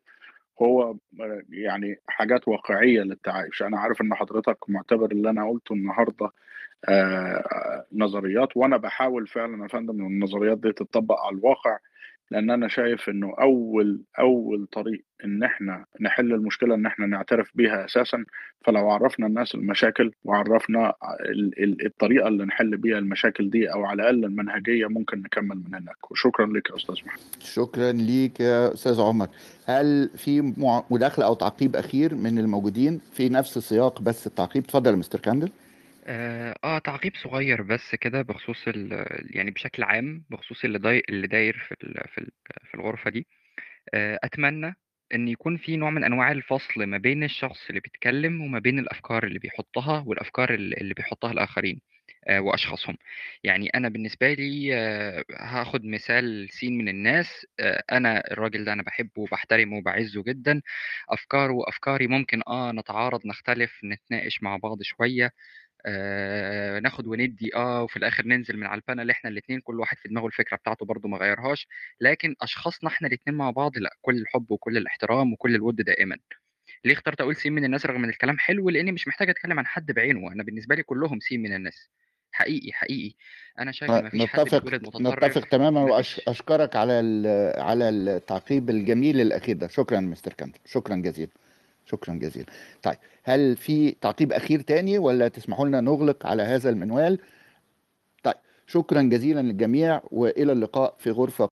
هو آه، يعني حاجات واقعية للتعايش. أنا عارف إن حضرتك معتبر اللي أنا قلته النهارده آه، نظريات وأنا بحاول فعلا يا فندم النظريات دي تتطبق على الواقع. لأن أنا شايف إنه أول أول طريق إن إحنا نحل المشكلة إن إحنا نعترف بيها أساسا فلو عرفنا الناس المشاكل وعرفنا ال- ال- الطريقة اللي نحل بيها المشاكل دي أو على الأقل المنهجية ممكن نكمل من هناك. وشكرا لك يا أستاذ محمد. شكرا ليك يا أستاذ عمر. هل في مداخله أو تعقيب أخير من الموجودين في نفس السياق بس التعقيب؟ اتفضل يا مستر كاندل آه, آه تعقيب صغير بس كده بخصوص ال يعني بشكل عام بخصوص اللي داي اللي داير في ال في ال في الغرفة دي. آه أتمنى إن يكون في نوع من أنواع الفصل ما بين الشخص اللي بيتكلم وما بين الأفكار اللي بيحطها والأفكار ال- اللي بيحطها الآخرين آه وأشخاصهم. يعني أنا بالنسبة لي آه هاخد مثال سين من الناس. آه أنا الراجل ده أنا بحبه وبحترمه وبعزه جدا. أفكاره وأفكاري ممكن آه نتعارض نختلف نتناقش مع بعض شوية. آه ناخد وندي آه وفي الآخر ننزل من على ال panel إحنا الاثنين كل واحد في دماغه الفكرة بتاعته برضو ما غيرهاش لكن أشخاصنا إحنا الاثنين مع بعض لأ كل الحب وكل الاحترام وكل الود دائما. ليه اخترت أقول سين من الناس رغم إن الكلام حلو؟ لأني مش محتاج أتكلم عن حد بعينه أنا بالنسبة لي كلهم سين من الناس. حقيقي حقيقي. أنا شايف إن مفيش حد نتفق تماما واشكرك على على التعقيب الجميل الأخير ده. شكرا مستر كاندر شكرا جزيلا. شكرا جزيلا. طيب هل في تعقيب أخير تاني ولا تسمحوا لنا نغلق على هذا المنوال؟ طيب شكرا جزيلا للجميع وإلى اللقاء في غرفة